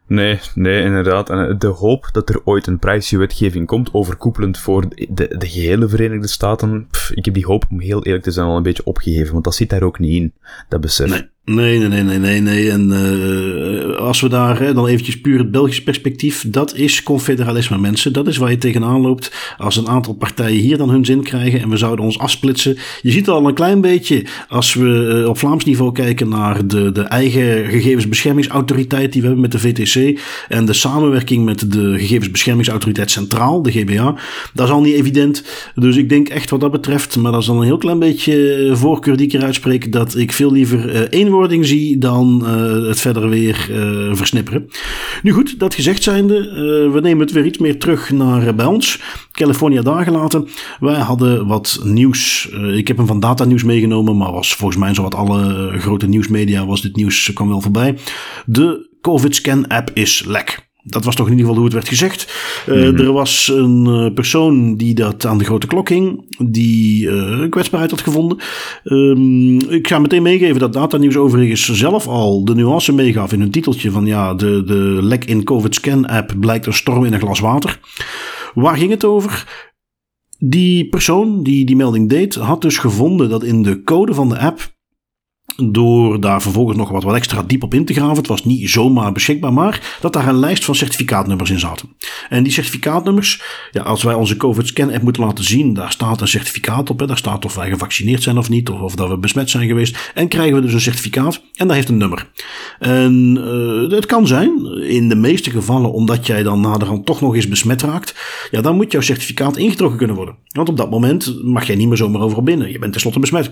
Nee, nee, inderdaad. En eh, de hoop dat er ooit een privacywetgeving komt, overkoepelend voor de, de, gehele Verenigde Staten, ik heb die hoop, om heel eerlijk te zijn, al een beetje opgegeven, want dat zit daar ook niet in, dat besef. Nee. Nee, nee, nee, nee, nee. nee. En uh, als we daar dan eventjes puur het Belgisch perspectief, dat is confederalisme, mensen. Dat is waar je tegenaan loopt als een aantal partijen hier dan hun zin krijgen en we zouden ons afsplitsen. Je ziet al een klein beetje als we uh, op Vlaams niveau kijken naar de, de eigen gegevensbeschermingsautoriteit die we hebben met de VTC en de samenwerking met de gegevensbeschermingsautoriteit Centraal, de GBA. Dat is al niet evident. Dus ik denk echt wat dat betreft, maar dat is dan een heel klein beetje voorkeur die ik eruit spreek, dat ik veel liever uh, één zie dan uh, het verder weer uh, versnipperen. Nu goed, dat gezegd zijnde, uh, we nemen het weer iets meer terug naar bij ons. California daar gelaten. Wij hadden wat nieuws. ik heb hem van Data Nieuws meegenomen, maar was volgens mij zowat alle grote nieuwsmedia was dit nieuws kwam wel voorbij. De COVID-scan app is lek. Dat was toch in ieder geval hoe het werd gezegd. Uh, Er was een uh, persoon die dat aan de grote klok hing, die uh, kwetsbaarheid had gevonden. Um, ik ga meteen meegeven dat Data Nieuws overigens zelf al de nuance meegaf in hun titeltje van ja, de, de lek in COVID Scan app blijkt een storm in een glas water. Waar ging het over? Die persoon die die melding deed, had dus gevonden dat in de code van de app door daar vervolgens nog wat, wat extra diep op in te graven. Het was niet zomaar beschikbaar, maar dat daar een lijst van certificaatnummers in zaten. En die certificaatnummers, ja, als wij onze COVID-scan-app moeten laten zien, daar staat een certificaat op. Hè. Daar staat of wij gevaccineerd zijn of niet, of, of dat we besmet zijn geweest. En krijgen we dus een certificaat en dat heeft een nummer. En uh, het kan zijn, in de meeste gevallen, omdat jij dan naderhand toch nog eens besmet raakt, ja, dan moet jouw certificaat ingetrokken kunnen worden. Want op dat moment mag jij niet meer zomaar overal binnen. Je bent tenslotte besmet.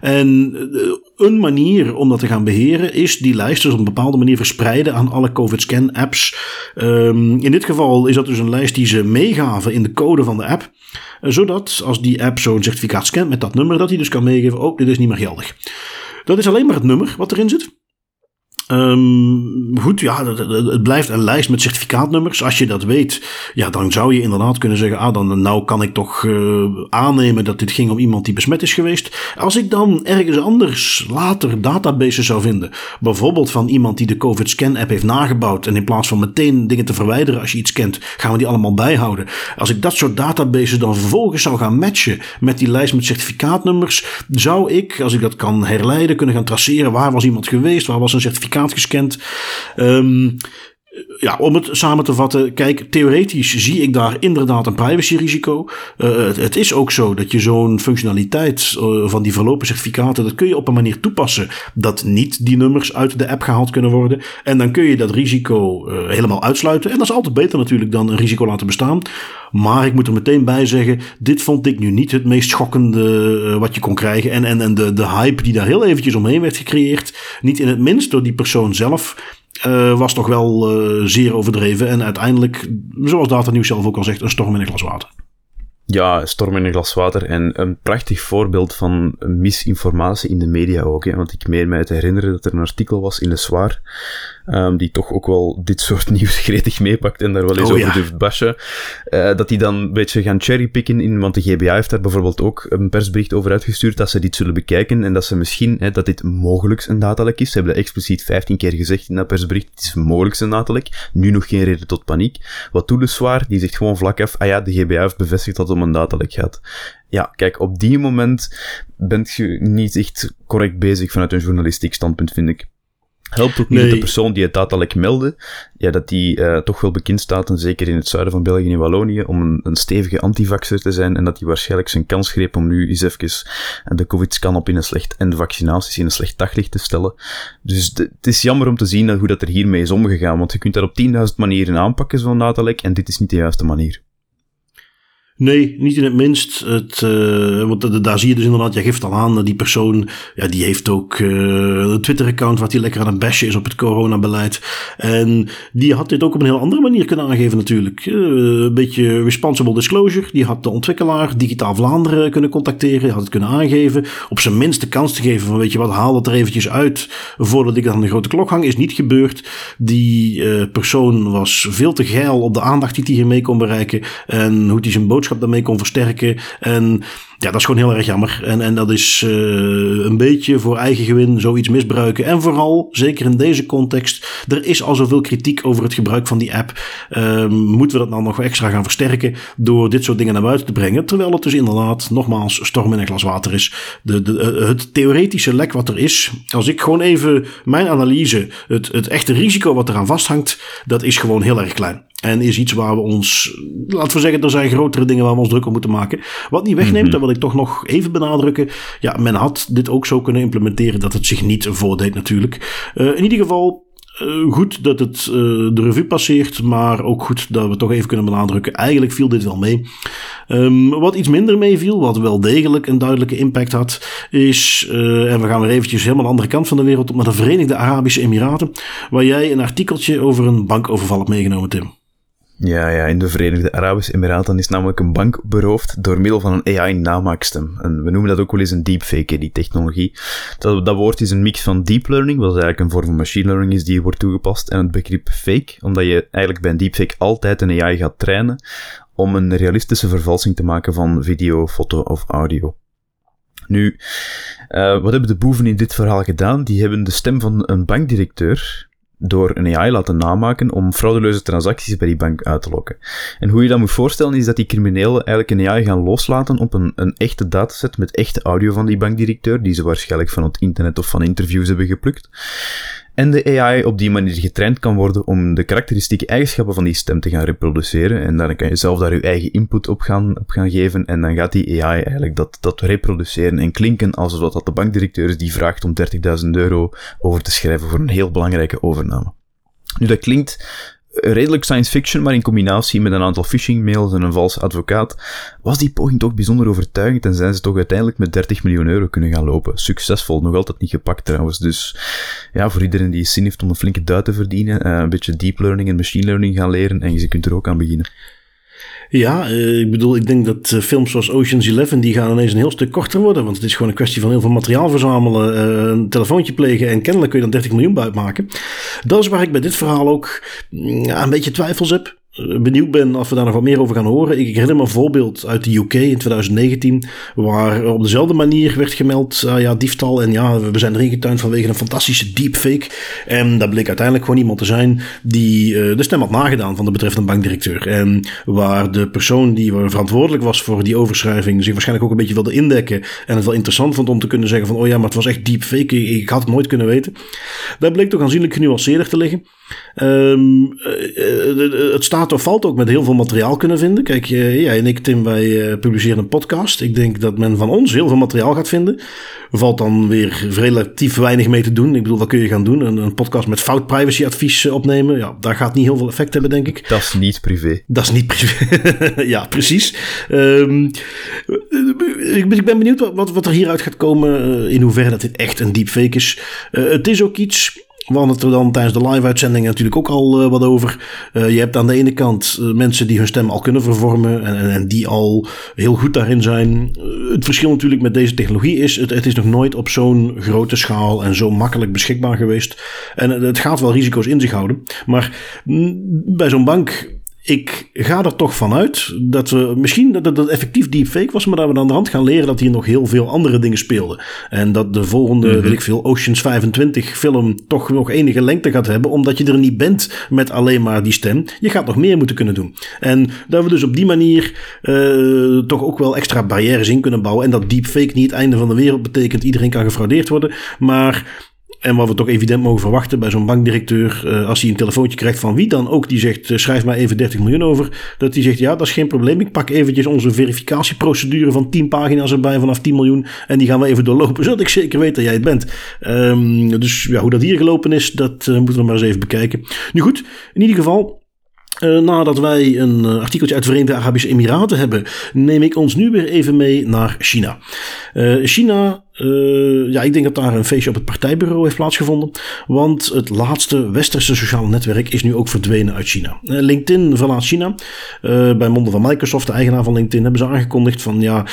En uh, een manier om dat te gaan beheren is die lijst dus op een bepaalde manier verspreiden aan alle COVID-scan apps. Um, in dit geval is dat dus een lijst die ze meegaven in de code van de app. Eh, zodat als die app zo'n certificaat scant met dat nummer, dat hij dus kan meegeven, oh, dit is niet meer geldig. Dat is alleen maar het nummer wat erin zit. Um, goed, ja, het, blijft een lijst met certificaatnummers. Als je dat weet, ja, dan zou je inderdaad kunnen zeggen: ah, dan nou kan ik toch uh, aannemen dat dit ging om iemand die besmet is geweest. Als ik dan ergens anders later databases zou vinden, bijvoorbeeld van iemand die de COVID-scan-app heeft nagebouwd en in plaats van meteen dingen te verwijderen als je iets kent, gaan we die allemaal bijhouden. Als ik dat soort databases dan vervolgens zou gaan matchen met die lijst met certificaatnummers, zou ik, als ik dat kan herleiden, kunnen gaan traceren waar was iemand geweest, waar was een certificaat gescand. Um, ja, om het samen te vatten, kijk, theoretisch zie ik daar inderdaad een privacyrisico. Uh, het, is ook zo dat je zo'n functionaliteit uh, van die verlopen certificaten, dat kun je op een manier toepassen dat niet die nummers uit de app gehaald kunnen worden. En dan kun je dat risico uh, helemaal uitsluiten. En dat is altijd beter natuurlijk dan een risico laten bestaan. Maar ik moet er meteen bij zeggen, dit vond ik nu niet het meest schokkende wat je kon krijgen. En, en, en de, de hype die daar heel eventjes omheen werd gecreëerd, niet in het minst door die persoon zelf uh, was toch wel uh, zeer overdreven. En uiteindelijk, zoals Nieuws zelf ook al zegt, een storm in een glas water. Ja, storm in een glas water. En een prachtig voorbeeld van misinformatie in de media ook. Hè? Want ik meen mij te herinneren dat er een artikel was in de Zwaar um, die toch ook wel dit soort nieuws gretig meepakt en daar wel eens oh, over ja. durft bashen. Uh, dat die dan een beetje gaan cherrypicken in, want de GBA heeft daar bijvoorbeeld ook een persbericht over uitgestuurd dat ze dit zullen bekijken en dat ze misschien, hè, dat dit mogelijk een datalek is. Ze hebben dat expliciet 15 keer gezegd in dat persbericht, het is mogelijk een datalek. Nu nog geen reden tot paniek. Wat doet zwaar? Die zegt gewoon vlak af, ah ja, de GBA heeft bevestigd dat het om een datalek gaat. Ja, kijk, op die moment bent je niet echt correct bezig vanuit een journalistiek standpunt, vind ik. Helpt ook niet dat de persoon die het datalek meldde, ja, dat die uh, toch wel bekend staat, en zeker in het zuiden van België en Wallonië, om een, een stevige antivaxer te zijn en dat hij waarschijnlijk zijn kans greep om nu eens even de covid-scan op in een slecht, en de vaccinaties in een slecht daglicht te stellen. Dus het is jammer om te zien hoe dat er hiermee is omgegaan, want je kunt daar op 10.000 manieren aanpakken, zo'n datalek, en dit is niet de juiste manier. Nee, niet in het minst. Het, uh, want daar zie je dus inderdaad, je geeft al aan, die persoon, ja, die heeft ook uh, een Twitter-account waar hij lekker aan het bashen is op het coronabeleid. En die had dit ook op een heel andere manier kunnen aangeven natuurlijk. Uh, een beetje responsible disclosure. Die had de ontwikkelaar Digitaal Vlaanderen kunnen contacteren, had het kunnen aangeven. Op zijn minst de kans te geven van, weet je wat, haal dat er eventjes uit voordat ik aan de grote klok hang. Is niet gebeurd. Die persoon was veel te geil op de aandacht die hij hiermee kon bereiken. En hoe hij zijn boodschap boodschap daarmee kon versterken. En ja, dat is gewoon heel erg jammer. En, en dat is uh, een beetje voor eigen gewin zoiets misbruiken. En vooral, zeker in deze context, er is al zoveel kritiek over het gebruik van die app. Uh, moeten we dat nou nog extra gaan versterken door dit soort dingen naar buiten te brengen? Terwijl het dus inderdaad, nogmaals, storm in een glas water is. De, de, eh, het theoretische lek wat er is, als ik gewoon even mijn analyse, het, het echte risico wat eraan vasthangt, dat is gewoon heel erg klein. En is iets waar we ons, laten we zeggen, er zijn grotere dingen waar we ons druk om moeten maken. Wat niet wegneemt, mm -hmm. dat wil ik toch nog even benadrukken. Ja, men had dit ook zo kunnen implementeren dat het zich niet voordeed natuurlijk. Uh, in ieder geval, uh, goed dat het uh, de revue passeert, maar ook goed dat we toch even kunnen benadrukken. Eigenlijk viel dit wel mee. Um, wat iets minder meeviel, wat wel degelijk een duidelijke impact had, is, en we gaan weer eventjes helemaal de andere kant van de wereld op naar de Verenigde Arabische Emiraten, waar jij een artikeltje over een bankoverval hebt meegenomen, Tim. Ja, ja, in de Verenigde Arabische Emiraten is namelijk een bank beroofd door middel van een AI-namaakstem. En we noemen dat ook wel eens een deepfake, die technologie. Dat, dat woord is een mix van deep learning, wat eigenlijk een vorm van machine learning is die wordt toegepast, en het begrip fake, omdat je eigenlijk bij een deepfake altijd een AI gaat trainen om een realistische vervalsing te maken van video, foto of audio. Nu, uh, wat hebben de boeven in dit verhaal gedaan? Die hebben de stem van een bankdirecteur door een AI laten namaken om fraudeleuze transacties bij die bank uit te lokken. En hoe je dat moet voorstellen is dat die criminelen eigenlijk een AI gaan loslaten op een, een echte dataset met echte audio van die bankdirecteur, die ze waarschijnlijk van het internet of van interviews hebben geplukt en de AI op die manier getraind kan worden om de karakteristieke eigenschappen van die stem te gaan reproduceren. En dan kan je zelf daar je eigen input op gaan, op gaan geven. En dan gaat die AI eigenlijk dat, dat reproduceren en klinken alsof dat de bankdirecteur is die vraagt om 30.000 euro over te schrijven voor een heel belangrijke overname. Nu, dat klinkt redelijk science fiction, maar in combinatie met een aantal phishing mails en een valse advocaat, was die poging toch bijzonder overtuigend en zijn ze toch uiteindelijk met 30 miljoen euro kunnen gaan lopen. Succesvol, nog altijd niet gepakt trouwens. Dus ja, voor iedereen die zin heeft om een flinke duit te verdienen, uh, een beetje deep learning en machine learning gaan leren en je kunt er ook aan beginnen. Ja, uh, ik bedoel, ik denk dat uh, films zoals Ocean's Eleven, die gaan ineens een heel stuk korter worden. Want het is gewoon een kwestie van heel veel materiaal verzamelen, uh, een telefoontje plegen en kennelijk kun je dan 30 miljoen buiten maken. Dat is waar ik bij dit verhaal ook mm, een beetje twijfels heb benieuwd ben of we daar nog wat meer over gaan horen. Ik herinner me een voorbeeld uit de UK in 2019, waar op dezelfde manier werd gemeld, uh, ja, diefstal. En ja, we zijn erin getuind vanwege een fantastische deepfake. En dat bleek uiteindelijk gewoon iemand te zijn die uh, de stem had nagedaan van de betreffende bankdirecteur. En waar de persoon die verantwoordelijk was voor die overschrijving zich waarschijnlijk ook een beetje wilde indekken. En het wel interessant vond om te kunnen zeggen van, oh ja, maar het was echt deepfake. Ik, ik had het nooit kunnen weten. Dat bleek toch aanzienlijk genuanceerder te liggen. Um, het staat of valt ook met heel veel materiaal kunnen vinden. Kijk, jij en ik, Tim, wij publiceren een podcast. Ik denk dat men van ons heel veel materiaal gaat vinden. Er valt dan weer relatief weinig mee te doen. Ik bedoel, wat kun je gaan doen? Een, een podcast met fout privacyadvies opnemen. Ja, daar gaat niet heel veel effect hebben, denk ik. Dat is niet privé. Dat is niet privé. ja, precies. Um, ik, ben benieuwd wat, wat er hieruit gaat komen. In hoeverre dat dit echt een deepfake is. Uh, het is ook iets We hadden het er dan tijdens de live-uitzending natuurlijk ook al wat over. je hebt aan de ene kant mensen die hun stem al kunnen vervormen en, en, die al heel goed daarin zijn. het verschil natuurlijk met deze technologie is, het, het is nog nooit op zo'n grote schaal en zo makkelijk beschikbaar geweest. En het gaat wel risico's in zich houden. Maar mm, bij zo'n bank ik ga er toch vanuit dat we misschien dat het effectief deepfake was, maar dat we aan de hand gaan leren dat hier nog heel veel andere dingen speelden. En dat de volgende, mm weet ik veel, Oceans 25 film toch nog enige lengte gaat hebben, omdat je er niet bent met alleen maar die stem. Je gaat nog meer moeten kunnen doen. En dat we dus op die manier uh, toch ook wel extra barrières in kunnen bouwen. En dat deepfake niet het einde van de wereld betekent, iedereen kan gefraudeerd worden. Maar en wat we toch evident mogen verwachten bij zo'n bankdirecteur, uh, als hij een telefoontje krijgt van wie dan ook, die zegt: uh, schrijf maar even 30 miljoen over. Dat hij zegt: ja, dat is geen probleem. Ik pak eventjes onze verificatieprocedure van 10 pagina's erbij vanaf 10 miljoen. En die gaan we even doorlopen, zodat ik zeker weet dat jij het bent. Um, dus ja, hoe dat hier gelopen is, dat uh, moeten we maar eens even bekijken. Nu goed, in ieder geval. Nadat wij een uh, artikeltje uit Verenigde Arabische Emiraten hebben, neem ik ons nu weer even mee naar China. China uh, ja, ik denk dat daar een feestje op het partijbureau heeft plaatsgevonden. Want het laatste westerse sociale netwerk is nu ook verdwenen uit China. Uh, LinkedIn verlaat China. Uh, bij monden van Microsoft, de eigenaar van LinkedIn, hebben ze aangekondigd van ja,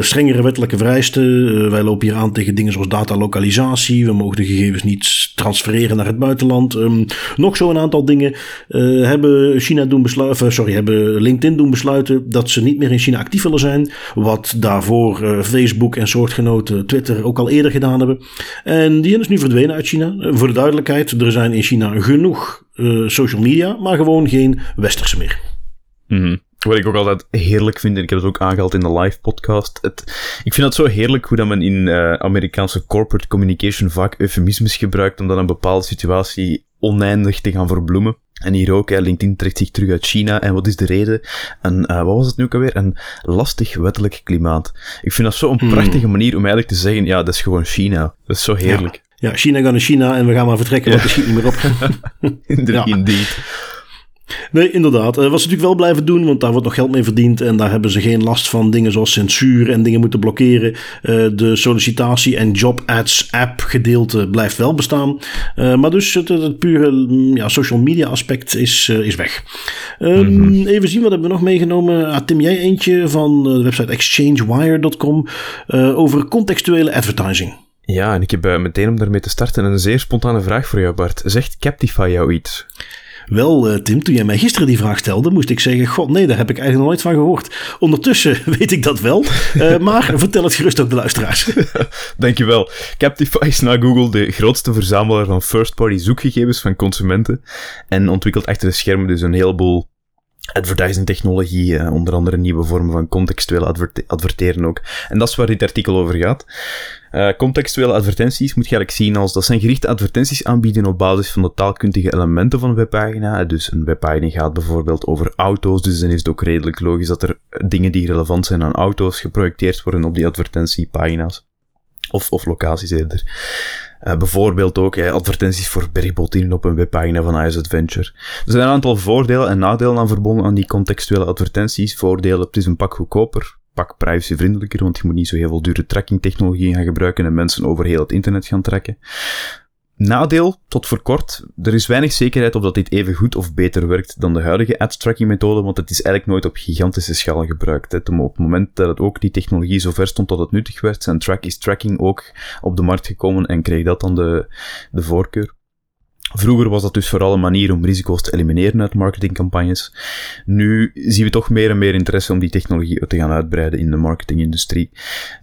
strengere wettelijke vereisten. wij lopen hier aan tegen dingen zoals datalokalisatie. We mogen de gegevens niet transfereren naar het buitenland. Um, nog zo een aantal dingen hebben China doen besluiten, sorry, hebben LinkedIn doen besluiten dat ze niet meer in China actief willen zijn. Wat daarvoor Facebook en soortgenoten Twitter ook al eerder gedaan hebben. En die is nu verdwenen uit China. Eh, voor de duidelijkheid, er zijn in China genoeg uh, social media, maar gewoon geen westerse meer. Mm Wat ik ook altijd heerlijk vind, en ik heb het ook aangehaald in de live podcast. Het, ik vind het zo heerlijk hoe dat men in uh, Amerikaanse corporate communication vaak eufemismes gebruikt om dan een bepaalde situatie oneindig te gaan verbloemen. En hier ook, hè, LinkedIn trekt zich terug uit China. En wat is de reden? En uh, wat was het nu ook alweer? Een lastig wettelijk klimaat. Ik vind dat zo'n hmm. prachtige manier om eigenlijk te zeggen, ja, dat is gewoon China. Dat is zo heerlijk. Ja, ja China gaat naar China en we gaan maar vertrekken, want ja. er schiet niet meer op. Indeed. Nee, inderdaad. Dat was natuurlijk wel blijven doen, want daar wordt nog geld mee verdiend. En daar hebben ze geen last van dingen zoals censuur en dingen moeten blokkeren. Uh, de sollicitatie- en job ads app gedeelte blijft wel bestaan. Uh, maar dus het, het, pure mm, ja, social media aspect is, is weg. Um, mm -hmm. Even zien, wat hebben we nog meegenomen? Ah, Tim, jij eentje van de website exchangewire.com over contextuele advertising. Ja, en ik heb meteen om daarmee te starten een zeer spontane vraag voor jou, Bart. Zegt Captify jou iets? Wel, uh, Tim, toen jij mij gisteren die vraag stelde, moest ik zeggen: God, nee, daar heb ik eigenlijk nog nooit van gehoord. Ondertussen weet ik dat wel, uh, maar vertel het gerust ook de luisteraars. Dankjewel. Captify is na Google de grootste verzamelaar van first-party zoekgegevens van consumenten en ontwikkelt achter de schermen dus een heleboel advertising technologie, uh, onder andere nieuwe vormen van contextueel adverteren ook. En dat is waar dit artikel over gaat. Uh, contextuele advertenties moet je eigenlijk zien als dat zijn gerichte advertenties aanbieden op basis van de taalkundige elementen van een webpagina. Dus een webpagina gaat bijvoorbeeld over auto's, dus dan is het ook redelijk logisch dat er dingen die relevant zijn aan auto's geprojecteerd worden op die advertentiepagina's. Of, of locaties eerder. Uh, bijvoorbeeld ook uh, advertenties voor bergbotinen op een webpagina van Ice Adventure. Er zijn een aantal voordelen en nadelen aan verbonden aan die contextuele advertenties. Voordelen, het is een pak goedkoper pak privacyvriendelijker, want je moet niet zo heel veel dure tracking-technologieën gaan gebruiken en mensen over heel het internet gaan trekken. Nadeel, tot voor kort, er is weinig zekerheid of dat dit even goed of beter werkt dan de huidige ad-tracking methode, want het is eigenlijk nooit op gigantische schaal gebruikt. Hè. Op het moment dat het ook die technologie zo ver stond dat het nuttig werd, zijn track is tracking ook op de markt gekomen en kreeg dat dan de, de voorkeur. Vroeger was dat dus vooral een manier om risico's te elimineren uit marketingcampagnes. Nu zien we toch meer en meer interesse om die technologie te gaan uitbreiden in de marketingindustrie.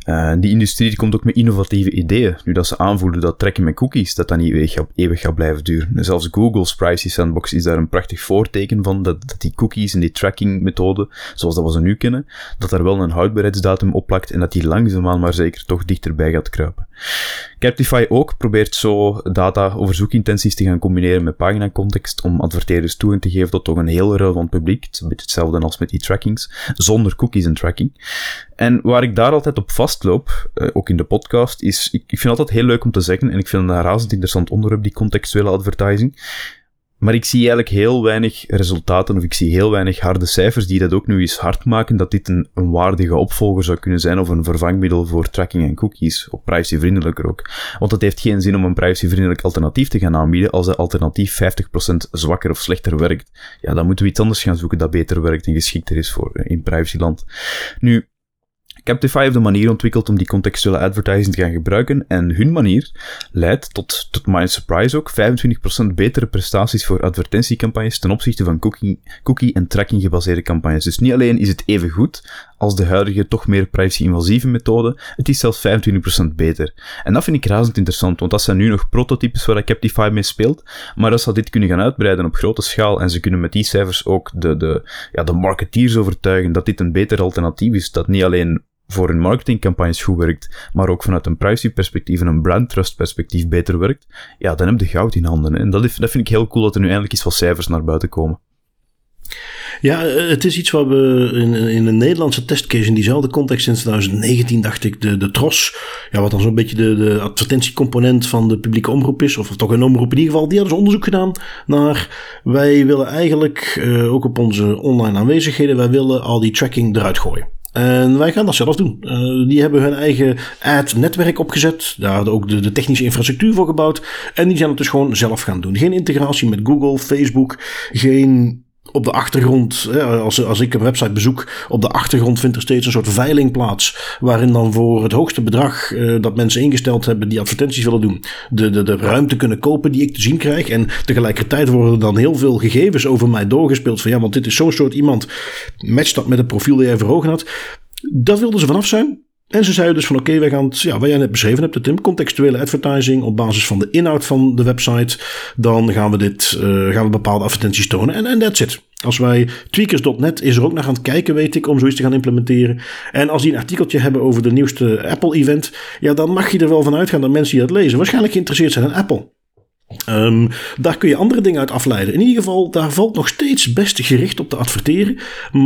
Uh, die industrie komt ook met innovatieve ideeën. Nu dat ze aanvoelen dat trekken met cookies, dat dat niet eeuwig, eeuwig gaat blijven duren. Zelfs Google's Privacy Sandbox is daar een prachtig voorteken van, dat, dat die cookies en die tracking methode, zoals dat we ze nu kennen, dat daar wel een houdbaarheidsdatum op plakt en dat die langzaamaan maar zeker toch dichterbij gaat kruipen. Captify ook probeert zo data over zoekintenties te gaan combineren met paginacontext om adverteerders toegang te geven tot toch een heel relevant publiek. Het is een beetje hetzelfde als met die trackings, zonder cookies en tracking. En waar ik daar altijd op vastloop, uh, ook in de podcast, is, ik, ik vind het altijd heel leuk om te zeggen, en ik vind het een razend interessant onderwerp, die contextuele advertising. Maar ik zie eigenlijk heel weinig resultaten of ik zie heel weinig harde cijfers die dat ook nu eens hard maken dat dit een, een waardige opvolger zou kunnen zijn of een vervangmiddel voor tracking en cookies, of privacyvriendelijker ook. Want het heeft geen zin om een privacyvriendelijk alternatief te gaan aanbieden als dat alternatief 50% zwakker of slechter werkt. Ja, dan moeten we iets anders gaan zoeken dat beter werkt en geschikter is voor eh, in privacyland. Nu, Captify heeft een manier ontwikkeld om die contextuele advertising te gaan gebruiken en hun manier leidt tot, tot my surprise ook, 25% betere prestaties voor advertentiecampagnes ten opzichte van cookie, cookie en tracking gebaseerde campagnes. Dus niet alleen is het even goed als de huidige toch meer privacy-invasieve methode, het is zelfs 25% beter. En dat vind ik razend interessant, want dat zijn nu nog prototypes waar Captify mee speelt, maar als ze dit kunnen gaan uitbreiden op grote schaal en ze kunnen met die cijfers ook de, de, ja, de marketeers overtuigen dat dit een beter alternatief is, dat niet alleen voor hun marketingcampagnes goed werkt, maar ook vanuit een privacy-perspectief en een brand trust-perspectief beter werkt, ja, dan heb je goud in handen. En dat, dat vind ik heel cool dat er nu eindelijk iets van cijfers naar buiten komen. Ja, eh, het is iets wat we in, in een Nederlandse testcase in diezelfde context sinds 2019 dacht ik, de, de TROS, ja, wat dan zo'n beetje de, de advertentiecomponent van de publieke omroep is, of toch een omroep in ieder geval, die hadden ze onderzoek gedaan naar, wij willen eigenlijk, uh, ook op onze online aanwezigheden, wij willen al die tracking eruit gooien. En wij gaan dat zelf doen. Uh, die hebben hun eigen ad-netwerk opgezet. Daar hadden ook de, de, technische infrastructuur voor gebouwd. En die zijn het dus gewoon zelf gaan doen. Geen integratie met Google, Facebook. Geen op de achtergrond, als, als ik een website bezoek, op de achtergrond vindt er steeds een soort veiling plaats. Waarin dan voor het hoogste bedrag uh, dat mensen ingesteld hebben die advertenties willen doen, de, de, de ruimte kunnen kopen die ik te zien krijg. En tegelijkertijd worden dan heel veel gegevens over mij doorgespeeld. Van ja, want dit is zo'n soort iemand. Matcht dat met het profiel dat jij voor had. Dat wilden ze vanaf zijn. En ze zeiden dus van oké, wij gaan het, ja, wat jij net beschreven hebt, Tim, contextuele advertising op basis van de inhoud van de website. Dan gaan we dit, uh, gaan we bepaalde advertenties tonen en, en that's it. Als wij tweakers.net is er ook naar aan het kijken, weet ik, om zoiets te gaan implementeren. En als die een artikeltje hebben over de nieuwste Apple-event, ja, dan mag je er wel van uitgaan dat mensen die dat lezen waarschijnlijk geïnteresseerd zijn in Apple. Um, daar kun je andere dingen uit afleiden. In ieder geval, daar valt nog steeds best gericht op te adverteren.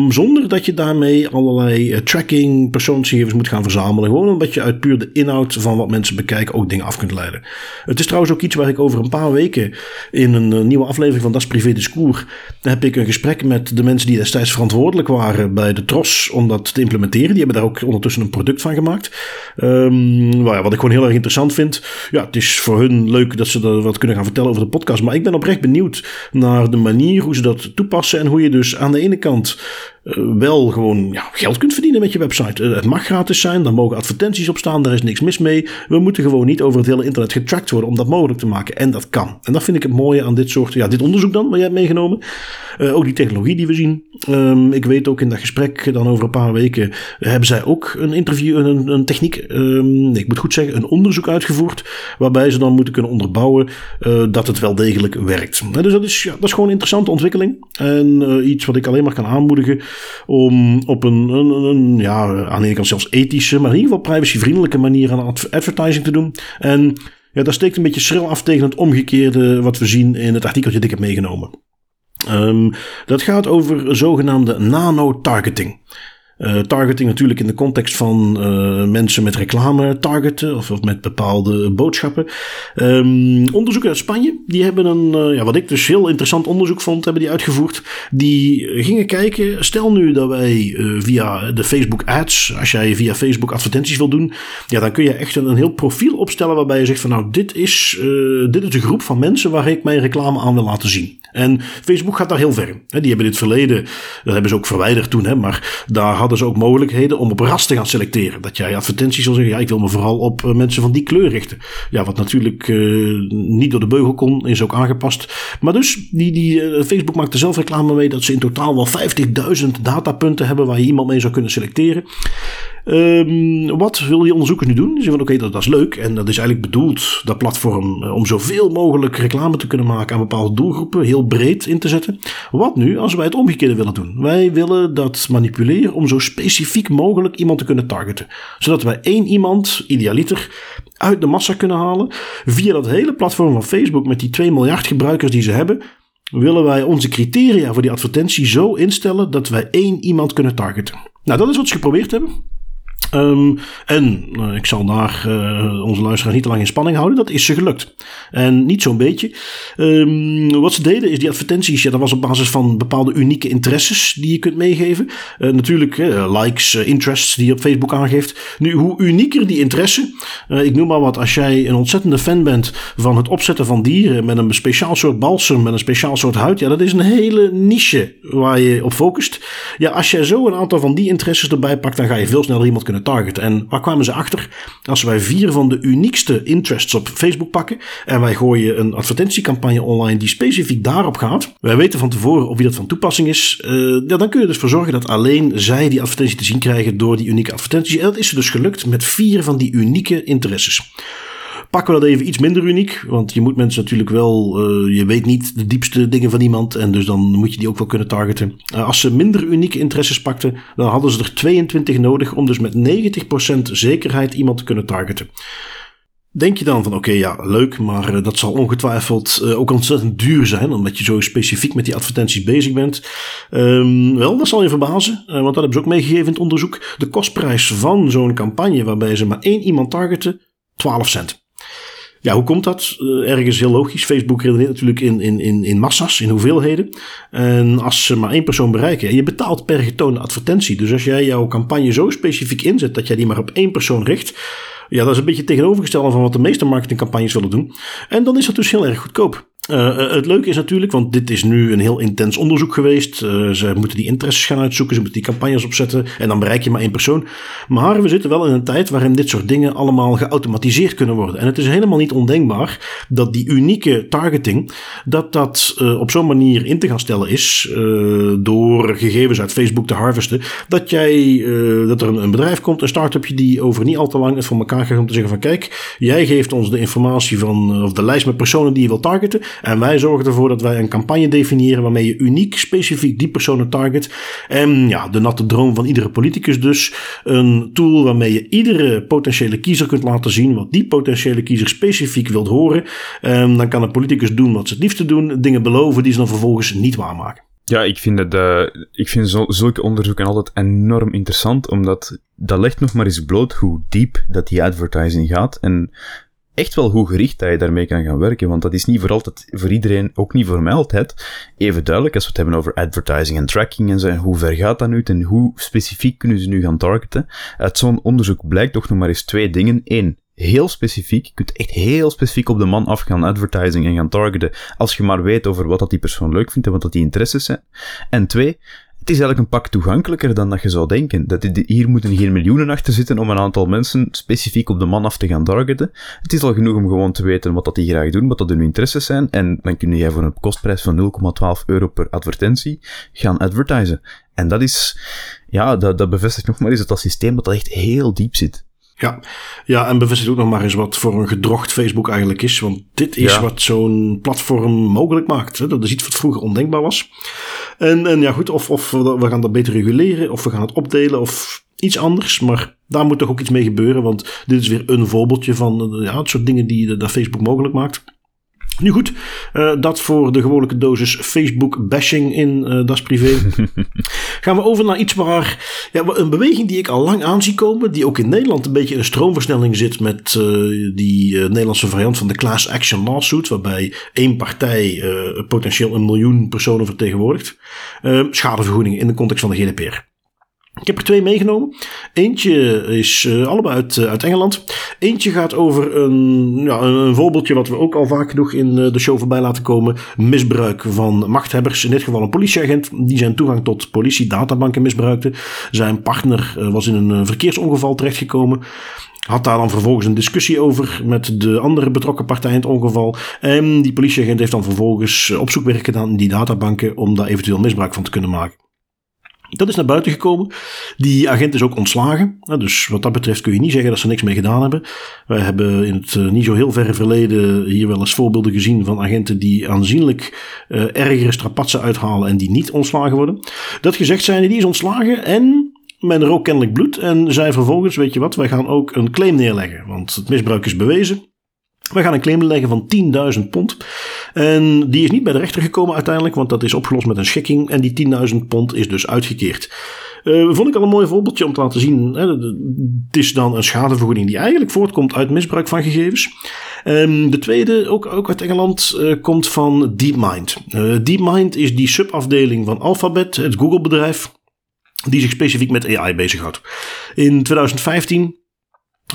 Zonder dat je daarmee allerlei uh, tracking, persoonsgegevens moet gaan verzamelen. Gewoon omdat je uit puur de inhoud van wat mensen bekijken ook dingen af kunt leiden. Het is trouwens ook iets waar ik over een paar weken in een uh, nieuwe aflevering van Das Privé Discours. heb ik een gesprek met de mensen die destijds verantwoordelijk waren bij de TROS om dat te implementeren. Die hebben daar ook ondertussen een product van gemaakt. Um, ja, wat ik gewoon heel erg interessant vind. Ja, het is voor hun leuk dat ze er wat kunnen gaan vertellen over de podcast. Maar ik ben oprecht benieuwd naar de manier hoe ze dat toepassen. En hoe je dus aan de ene kant wel gewoon ja, geld kunt verdienen met je website. Uh, het mag gratis zijn, daar mogen advertenties op staan, daar is niks mis mee. We moeten gewoon niet over het hele internet getracked worden om dat mogelijk te maken. En dat kan. En dat vind ik het mooie aan dit soort, ja, dit onderzoek dan, wat jij hebt meegenomen. Uh, ook die technologie die we zien. Um, ik weet ook in dat gesprek dan over een paar weken hebben zij ook een interview, een, een techniek, um, nee, ik moet goed zeggen, een onderzoek uitgevoerd. Waarbij ze dan moeten kunnen onderbouwen dat het wel degelijk werkt. dus dat is, ja, dat is gewoon een interessante ontwikkeling. En iets wat ik alleen maar kan aanmoedigen om op een, een, ja, aan de ene kant zelfs ethische, maar in ieder geval privacyvriendelijke manier aan advertising te doen. En ja, dat steekt een beetje schril af tegen het omgekeerde wat we zien in het artikeltje dat ik heb meegenomen. Um, dat gaat over zogenaamde nano-targeting. Uh, targeting natuurlijk in de context van uh, mensen met reclame targeten of, of met bepaalde boodschappen. Um, onderzoeken uit Spanje, die hebben een, uh, ja, wat ik dus heel interessant onderzoek vond, hebben die uitgevoerd. Die gingen kijken, stel nu dat wij via de Facebook ads, als jij via Facebook advertenties wil doen, ja, dan kun je echt een, een heel profiel opstellen waarbij je zegt van nou, dit is, dit is de groep van mensen waar ik mijn reclame aan wil laten zien. En Facebook gaat daar heel ver. Die hebben dit verleden, dat hebben ze ook verwijderd toen, hè, maar daar hadden ze ook mogelijkheden om op ras te gaan selecteren. Dat jij advertenties zal zeggen, ja, ik wil me vooral op eh, mensen van die kleur richten. Ja, wat natuurlijk uh, niet door de beugel kon, is ook aangepast. Maar dus, die, die, uh, Facebook maakt er zelf reclame mee dat ze in totaal wel 50.000 datapunten hebben waar je iemand mee zou kunnen selecteren. Um, wat wil die onderzoekers nu doen? Ze zeggen van oké, dat, dat, is leuk. En dat is eigenlijk bedoeld, dat platform, om zoveel mogelijk reclame te kunnen maken aan bepaalde doelgroepen. Heel breed in te zetten. Wat nu als wij het omgekeerde willen doen? Wij willen dat manipuleren om zo specifiek mogelijk iemand te kunnen targeten. Zodat wij één iemand, idealiter, uit de massa kunnen halen. Via dat hele platform van Facebook met die 2 miljard gebruikers die ze hebben. Willen wij onze criteria voor die advertentie zo instellen dat wij één iemand kunnen targeten. Nou, dat is wat ze geprobeerd hebben. Um, en uh, ik zal daar uh, onze luisteraars niet te lang in spanning houden. Dat is ze gelukt. En niet zo'n beetje. Um, wat ze deden is die advertenties. Ja, dat was op basis van bepaalde unieke interesses die je kunt meegeven. Uh, natuurlijk likes, interests die je op Facebook aangeeft. Nu, hoe unieker die interesse. ik noem maar wat. Als jij een ontzettende fan bent van het opzetten van dieren met een speciaal soort balsem, met een speciaal soort huid. Ja, dat is een hele niche waar je op focust. Ja, als jij zo een aantal van die interesses erbij pakt, dan ga je veel sneller iemand kunnen En waar kwamen ze achter? Als wij vier van de uniekste interests op Facebook pakken en wij gooien een advertentiecampagne online die specifiek daarop gaat, wij weten van tevoren of wie dat van toepassing is, uh, ja, dan kun je dus voor zorgen dat alleen zij die advertentie te zien krijgen door die unieke advertenties. En dat is er dus gelukt met vier van die unieke interesses pakken we dat even iets minder uniek. Want je moet mensen natuurlijk wel, uh, je weet niet de diepste dingen van iemand. En dus dan moet je die ook wel kunnen targeten. Uh, als ze minder unieke interesses pakten, dan hadden ze er 22 nodig om dus met 90% zekerheid iemand te kunnen targeten. Denk je dan van oké, ja, leuk, maar uh, dat zal ongetwijfeld ook ontzettend duur zijn, omdat je zo specifiek met die advertenties bezig bent. Um, wel, dat zal je verbazen, want dat hebben ze ook meegegeven in het onderzoek. De kostprijs van zo'n campagne waarbij ze maar één iemand targeten, 12 cent. Ja, hoe komt dat? Uh, ergens heel logisch. Facebook redeneert natuurlijk in, in, in, in massa's, in hoeveelheden. En als ze maar één persoon bereiken, je betaalt per getoonde advertentie. Dus als jij jouw campagne zo specifiek inzet dat jij die maar op één persoon richt, ja, dat is een beetje tegenovergestelde van wat de meeste marketingcampagnes willen doen. En dan is dat dus heel erg goedkoop. Uh, het leuke is natuurlijk, want dit is nu een heel intens onderzoek geweest. Uh, ze moeten die interesses gaan uitzoeken, ze moeten die campagnes opzetten en dan bereik je maar één persoon. Maar we zitten wel in een tijd waarin dit soort dingen allemaal geautomatiseerd kunnen worden. En het is helemaal niet ondenkbaar dat die unieke targeting, dat dat op zo'n manier in te gaan stellen is, door gegevens uit Facebook te harvesten, dat jij, dat er een, een, bedrijf komt, een start-upje die over niet al te lang het voor elkaar gaat om te zeggen van kijk, jij geeft ons de informatie van, of de lijst met personen die je wil targeten. En wij zorgen ervoor dat wij een campagne definiëren waarmee je uniek, specifiek die personen target. En ja, de natte droom van iedere politicus dus. Een tool waarmee je iedere potentiële kiezer kunt laten zien wat die potentiële kiezer specifiek wilt horen. En dan kan een politicus doen wat ze het liefste doen. Dingen beloven die ze dan vervolgens niet waarmaken. Ja, ik vind, het, uh, ik vind zo, zulke onderzoeken altijd enorm interessant, omdat dat legt nog maar eens bloot hoe diep dat die advertising gaat. En echt wel hoe gericht dat je daarmee kan gaan werken. Want dat is niet voor altijd, voor iedereen, ook niet voor mij altijd, even duidelijk als we het hebben over advertising en tracking en zo. Hoe ver gaat dat nu en hoe specifiek kunnen ze nu gaan targeten? Uit zo'n onderzoek blijkt toch nog maar eens twee dingen. Eén, heel specifiek. Je kunt echt heel specifiek op de man af gaan advertising en gaan targeten. Als je maar weet over wat dat die persoon leuk vindt en wat dat die interesses zijn. En twee, het is eigenlijk een pak toegankelijker dan dat je zou denken. Dat hier moeten geen miljoenen achter zitten om een aantal mensen specifiek op de man af te gaan targeten. Het is al genoeg om gewoon te weten wat dat die graag doen, wat dat hun interesses zijn. En dan kun je voor een kostprijs van 0,12 euro per advertentie gaan advertisen. En dat is, ja, dat, dat bevestigt nog maar eens dat dat systeem dat echt heel diep zit. Ja. ja, en bevestigt ook nog maar eens wat voor een gedrocht Facebook eigenlijk is. Want dit is wat zo'n platform mogelijk maakt. Hè? Dat is iets wat vroeger ondenkbaar was. En, en ja, goed, of, of we gaan dat beter reguleren, of we gaan het opdelen, of iets anders. Maar daar moet toch ook iets mee gebeuren. Want dit is weer een voorbeeldje van ja, het soort dingen die dat Facebook mogelijk maakt. Nu goed, uh, dat voor de gewone dosis Facebook bashing in uh, Das Privé. Gaan we over naar iets waar ja, een beweging die ik al lang aan zie komen, die ook in Nederland een beetje in een stroomversnelling zit met uh, die Nederlandse variant van de class action lawsuit, waarbij één partij potentieel een miljoen personen vertegenwoordigt. schadevergoedingen in de context van de GDPR. Ik heb er twee meegenomen. Eentje is uh, allebei uit, uh, uit Engeland. Eentje gaat over een, ja, een voorbeeldje wat we ook al vaak genoeg in uh, de show voorbij laten komen. Misbruik van machthebbers. In dit geval een politieagent die zijn toegang tot politiedatabanken misbruikte. Zijn partner was in een verkeersongeval terechtgekomen. Had daar dan vervolgens een discussie over met de andere betrokken partij in het ongeval. En die politieagent heeft dan vervolgens opzoekwerk gedaan in die databanken om daar eventueel misbruik van te kunnen maken. Dat is naar buiten gekomen. Die agent is ook ontslagen. Dus wat dat betreft kun je niet zeggen dat ze niks mee gedaan hebben. Wij hebben in het eh, niet zo heel verre verleden hier wel eens voorbeelden gezien van agenten die aanzienlijk uh, ergere strapatsen uithalen en die niet ontslagen worden. Dat gezegd zijn, die is ontslagen en men rook kennelijk bloed en zei vervolgens, weet je wat, wij gaan ook een claim neerleggen. Want het misbruik is bewezen. We gaan een claim leggen van 10.000 pond. En die is niet bij de rechter gekomen uiteindelijk, want dat is opgelost met een schikking. En die 10.000 pond is dus uitgekeerd. Uh, vond ik al een mooi voorbeeldje om te laten zien. Hè, het is dan een schadevergoeding die eigenlijk voortkomt uit misbruik van gegevens. Um, de tweede, ook, ook uit Engeland, uh, komt van DeepMind. Uh, DeepMind is die subafdeling van Alphabet, het Google-bedrijf, die zich specifiek met AI bezighoudt. In 2015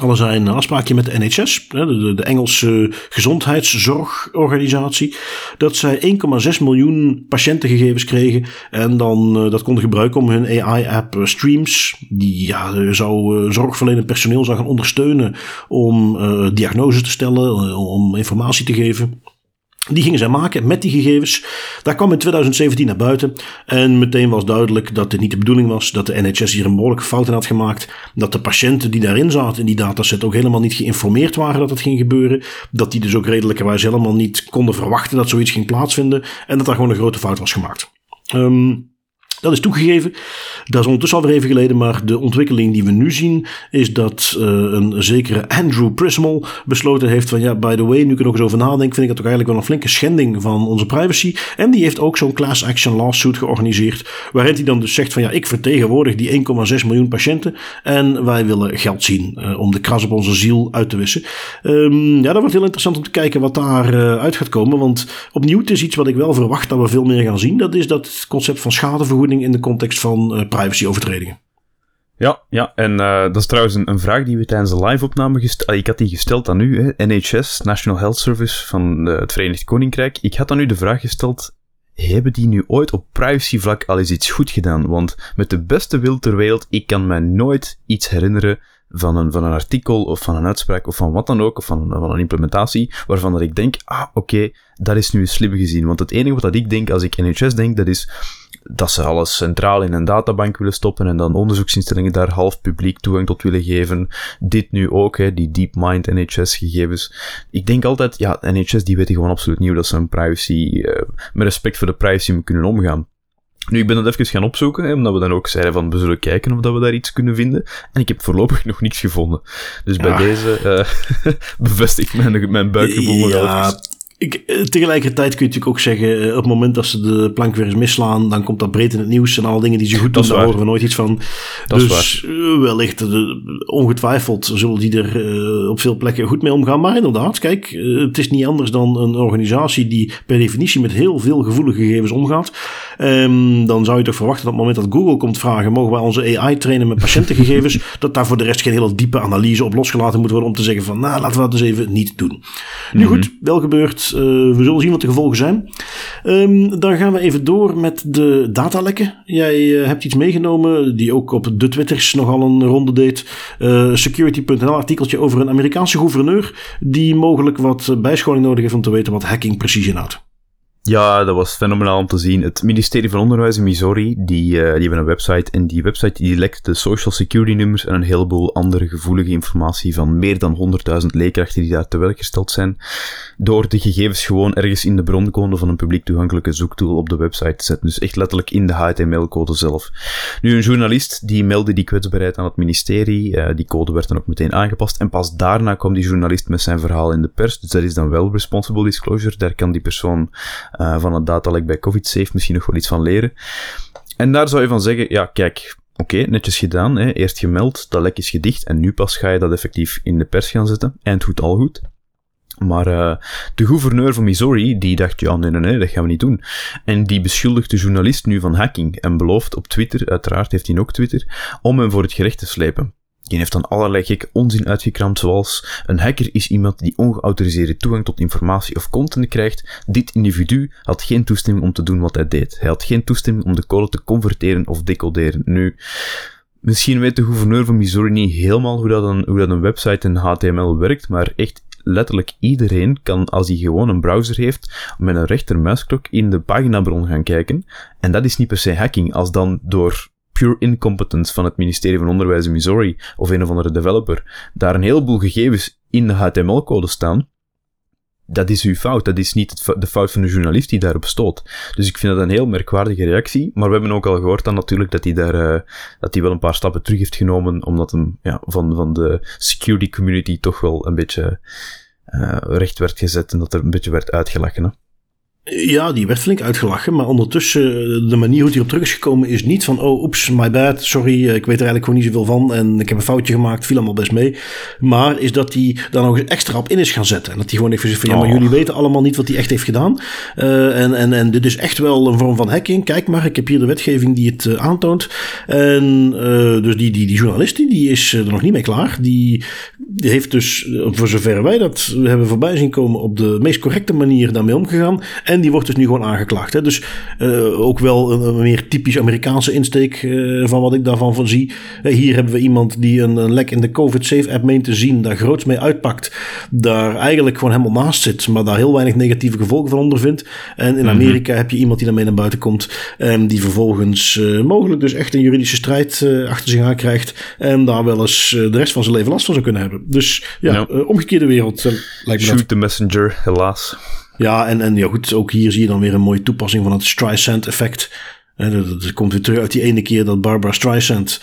alle zijn een afspraakje met de NHS, de, de Engelse gezondheidszorgorganisatie, dat zij 1,6 miljoen patiëntengegevens kregen en dan uh, dat konden gebruiken om hun AI-app uh, Streams, die ja, zou uh, zorgverlenend personeel zou gaan ondersteunen om diagnoses te stellen, om informatie te geven. Die gingen zij maken met die gegevens. Daar kwam in 2017 naar buiten. En meteen was duidelijk dat dit niet de bedoeling was. Dat de NHS hier een behoorlijke fout in had gemaakt. Dat de patiënten die daarin zaten in die dataset ook helemaal niet geïnformeerd waren dat het ging gebeuren. Dat die dus ook redelijkerwijs helemaal niet konden verwachten dat zoiets ging plaatsvinden. En dat daar gewoon een grote fout was gemaakt. Um, dat is toegegeven. Dat is ondertussen alweer even geleden, maar de ontwikkeling die we nu zien is dat uh, een zekere Andrew Prismal besloten heeft van ja, by the way, nu ik er nog eens over nadenk, vind ik dat toch eigenlijk wel een flinke schending van onze privacy. En die heeft ook zo'n class action lawsuit georganiseerd, waarin hij dan dus zegt van ja, ik vertegenwoordig die 1,6 miljoen patiënten en wij willen geld zien uh, om de kras op onze ziel uit te wissen. Um, ja, dat wordt heel interessant om te kijken wat daar uh, uit gaat komen, want opnieuw, het is iets wat ik wel verwacht dat we veel meer gaan zien. Dat is dat concept van schadevergoeding in de context van uh, privacyovertredingen. Ja, ja, en uh, dat is trouwens een, een, vraag die we tijdens de live-opname gesteld Ik had die gesteld aan u, hè, NHS, National Health Service van uh, het Verenigd Koninkrijk. Ik had aan u de vraag gesteld: hebben die nu ooit op privacyvlak al eens iets goed gedaan? Want met de beste wil ter wereld, ik kan mij nooit iets herinneren van een, van een artikel of van een uitspraak of van wat dan ook, of van, van een implementatie, waarvan dat ik denk, ah, oké, okay, dat is nu slim gezien. Want het enige wat ik denk als ik NHS denk, dat is dat ze alles centraal in een databank willen stoppen en dan onderzoeksinstellingen daar half publiek toegang tot willen geven. Dit nu ook, hè, die DeepMind NHS-gegevens. Ik denk altijd, ja, NHS die weten gewoon absoluut niet dat ze een privacy, uh, met respect voor de privacy kunnen omgaan. Nu, ik ben dat even gaan opzoeken, hè, omdat we dan ook zeiden van we zullen kijken of dat we daar iets kunnen vinden. En ik heb voorlopig nog niks gevonden. Dus bij deze uh, bevestigt mijn, mijn buikgevoel nog ja, ik, eh, tegelijkertijd kun je natuurlijk ook zeggen, eh, op het moment dat ze de plank weer eens misslaan, dan komt dat breed in het nieuws en alle dingen die ze goed doen, daar horen we nooit iets van. Dat dus uh, wellicht, ongetwijfeld, zullen die er uh, op veel plekken goed mee omgaan. Maar inderdaad, kijk, het is niet anders dan een organisatie die per definitie met heel veel gevoelige gegevens omgaat. Um, dan zou je toch verwachten dat op het moment dat Google komt vragen, mogen wij onze AI trainen met patiëntengegevens, dat daar voor de rest geen hele diepe analyse op losgelaten moet worden om te zeggen van, nou, laten we dat dus even niet doen. Mm Nu mhm. goed, wel Uh, we zullen zien wat de gevolgen zijn. Um, dan gaan we even door met de datalekken. Jij uh, hebt iets meegenomen die ook op de Twitters nogal een ronde deed. Uh, Security.nl artikeltje over een Amerikaanse gouverneur die mogelijk wat bijscholing nodig heeft om te weten wat hacking precies inhoudt. Ja, dat was fenomenaal om te zien. Het ministerie van Onderwijs in Missouri, die, uh, die hebben een website en die website die lekt de social security nummers en een heleboel andere gevoelige informatie van meer dan 100.000 leerkrachten die daar te werk gesteld zijn, door de gegevens gewoon ergens in de broncode van een publiek toegankelijke zoektool op de website te zetten. Dus echt letterlijk in de HTML-code zelf. Nu, een journalist die meldde die kwetsbaarheid aan het ministerie, uh, die code werd dan ook meteen aangepast en pas daarna kwam die journalist met zijn verhaal in de pers, dus dat is dan wel responsible disclosure, daar kan die persoon uh, van het datalek bij COVID-safe misschien nog wel iets van leren. En daar zou je van zeggen, ja, kijk, oké, netjes gedaan, hè, eerst gemeld, dat lek is gedicht, en nu pas ga je dat effectief in de pers gaan zetten. En het goed al goed. Maar uh, de gouverneur van Missouri, die dacht, ja, nee, nee, nee, dat gaan we niet doen. En die beschuldigt de journalist nu van hacking en belooft op Twitter, uiteraard heeft hij ook Twitter, om hem voor het gerecht te slepen. Die heeft dan allerlei gekke onzin uitgekramd, zoals een hacker is iemand die ongeautoriseerde toegang tot informatie of content krijgt. Dit individu had geen toestemming om te doen wat hij deed. Hij had geen toestemming om de code te converteren of decoderen. Nu, misschien weet de gouverneur van Missouri niet helemaal hoe dat een, hoe dat een website in HTML werkt, maar echt letterlijk iedereen kan, als hij gewoon een browser heeft, met een rechtermuisklik in de paginabron gaan kijken. En dat is niet per se hacking, als dan door pure incompetence van het ministerie van Onderwijs in Missouri of een of andere developer daar een heleboel gegevens in de HTML-code staan, dat is uw fout. Dat is niet de fout van de journalist die daarop stoot. Dus ik vind dat een heel merkwaardige reactie. Maar we hebben ook al gehoord dan natuurlijk dat hij daar, uh, dat hij wel een paar stappen terug heeft genomen, omdat hem, ja, van, van de security community toch wel een beetje, uh, recht werd gezet en dat er een beetje werd uitgelachen. Hè? Ja, die werd flink uitgelachen. Maar ondertussen, de manier hoe hij op terug is gekomen is niet van... oh, oeps, my bad, sorry, ik weet er eigenlijk gewoon niet zoveel van... en ik heb een foutje gemaakt, viel allemaal best mee. Maar is dat hij daar nog eens extra op in is gaan zetten. En dat hij gewoon even zegt van... ja, maar oh. jullie weten allemaal niet wat hij echt heeft gedaan. Uh, en, en, en dit is echt wel een vorm van hacking. Kijk maar, ik heb hier de wetgeving die het uh, aantoont. En uh, dus die, die, die journalist die is er nog niet mee klaar. Die, die heeft dus, voor zover wij dat hebben voorbij zien komen... op de meest correcte manier daarmee omgegaan... En die wordt dus nu gewoon aangeklaagd. Hè? Dus uh, ook wel een, een, meer typisch Amerikaanse insteek uh, van wat ik daarvan van zie. Uh, hier hebben we iemand die een, een, lek in de COVID-safe-app meent te zien, daar groots mee uitpakt, daar eigenlijk gewoon helemaal naast zit, maar daar heel weinig negatieve gevolgen van ondervindt. En in mhm. Amerika heb je iemand die daarmee naar buiten komt en die vervolgens mogelijk dus echt een juridische strijd achter zich aan krijgt en daar wel eens de rest van zijn leven last van zou kunnen hebben. Dus ja, ja. omgekeerde wereld lijkt me Shoot the messenger, helaas. Ja, en, en ja, goed, ook hier zie je dan weer een mooie toepassing van het Streisand effect. Dat komt weer terug uit die ene keer dat Barbara Streisand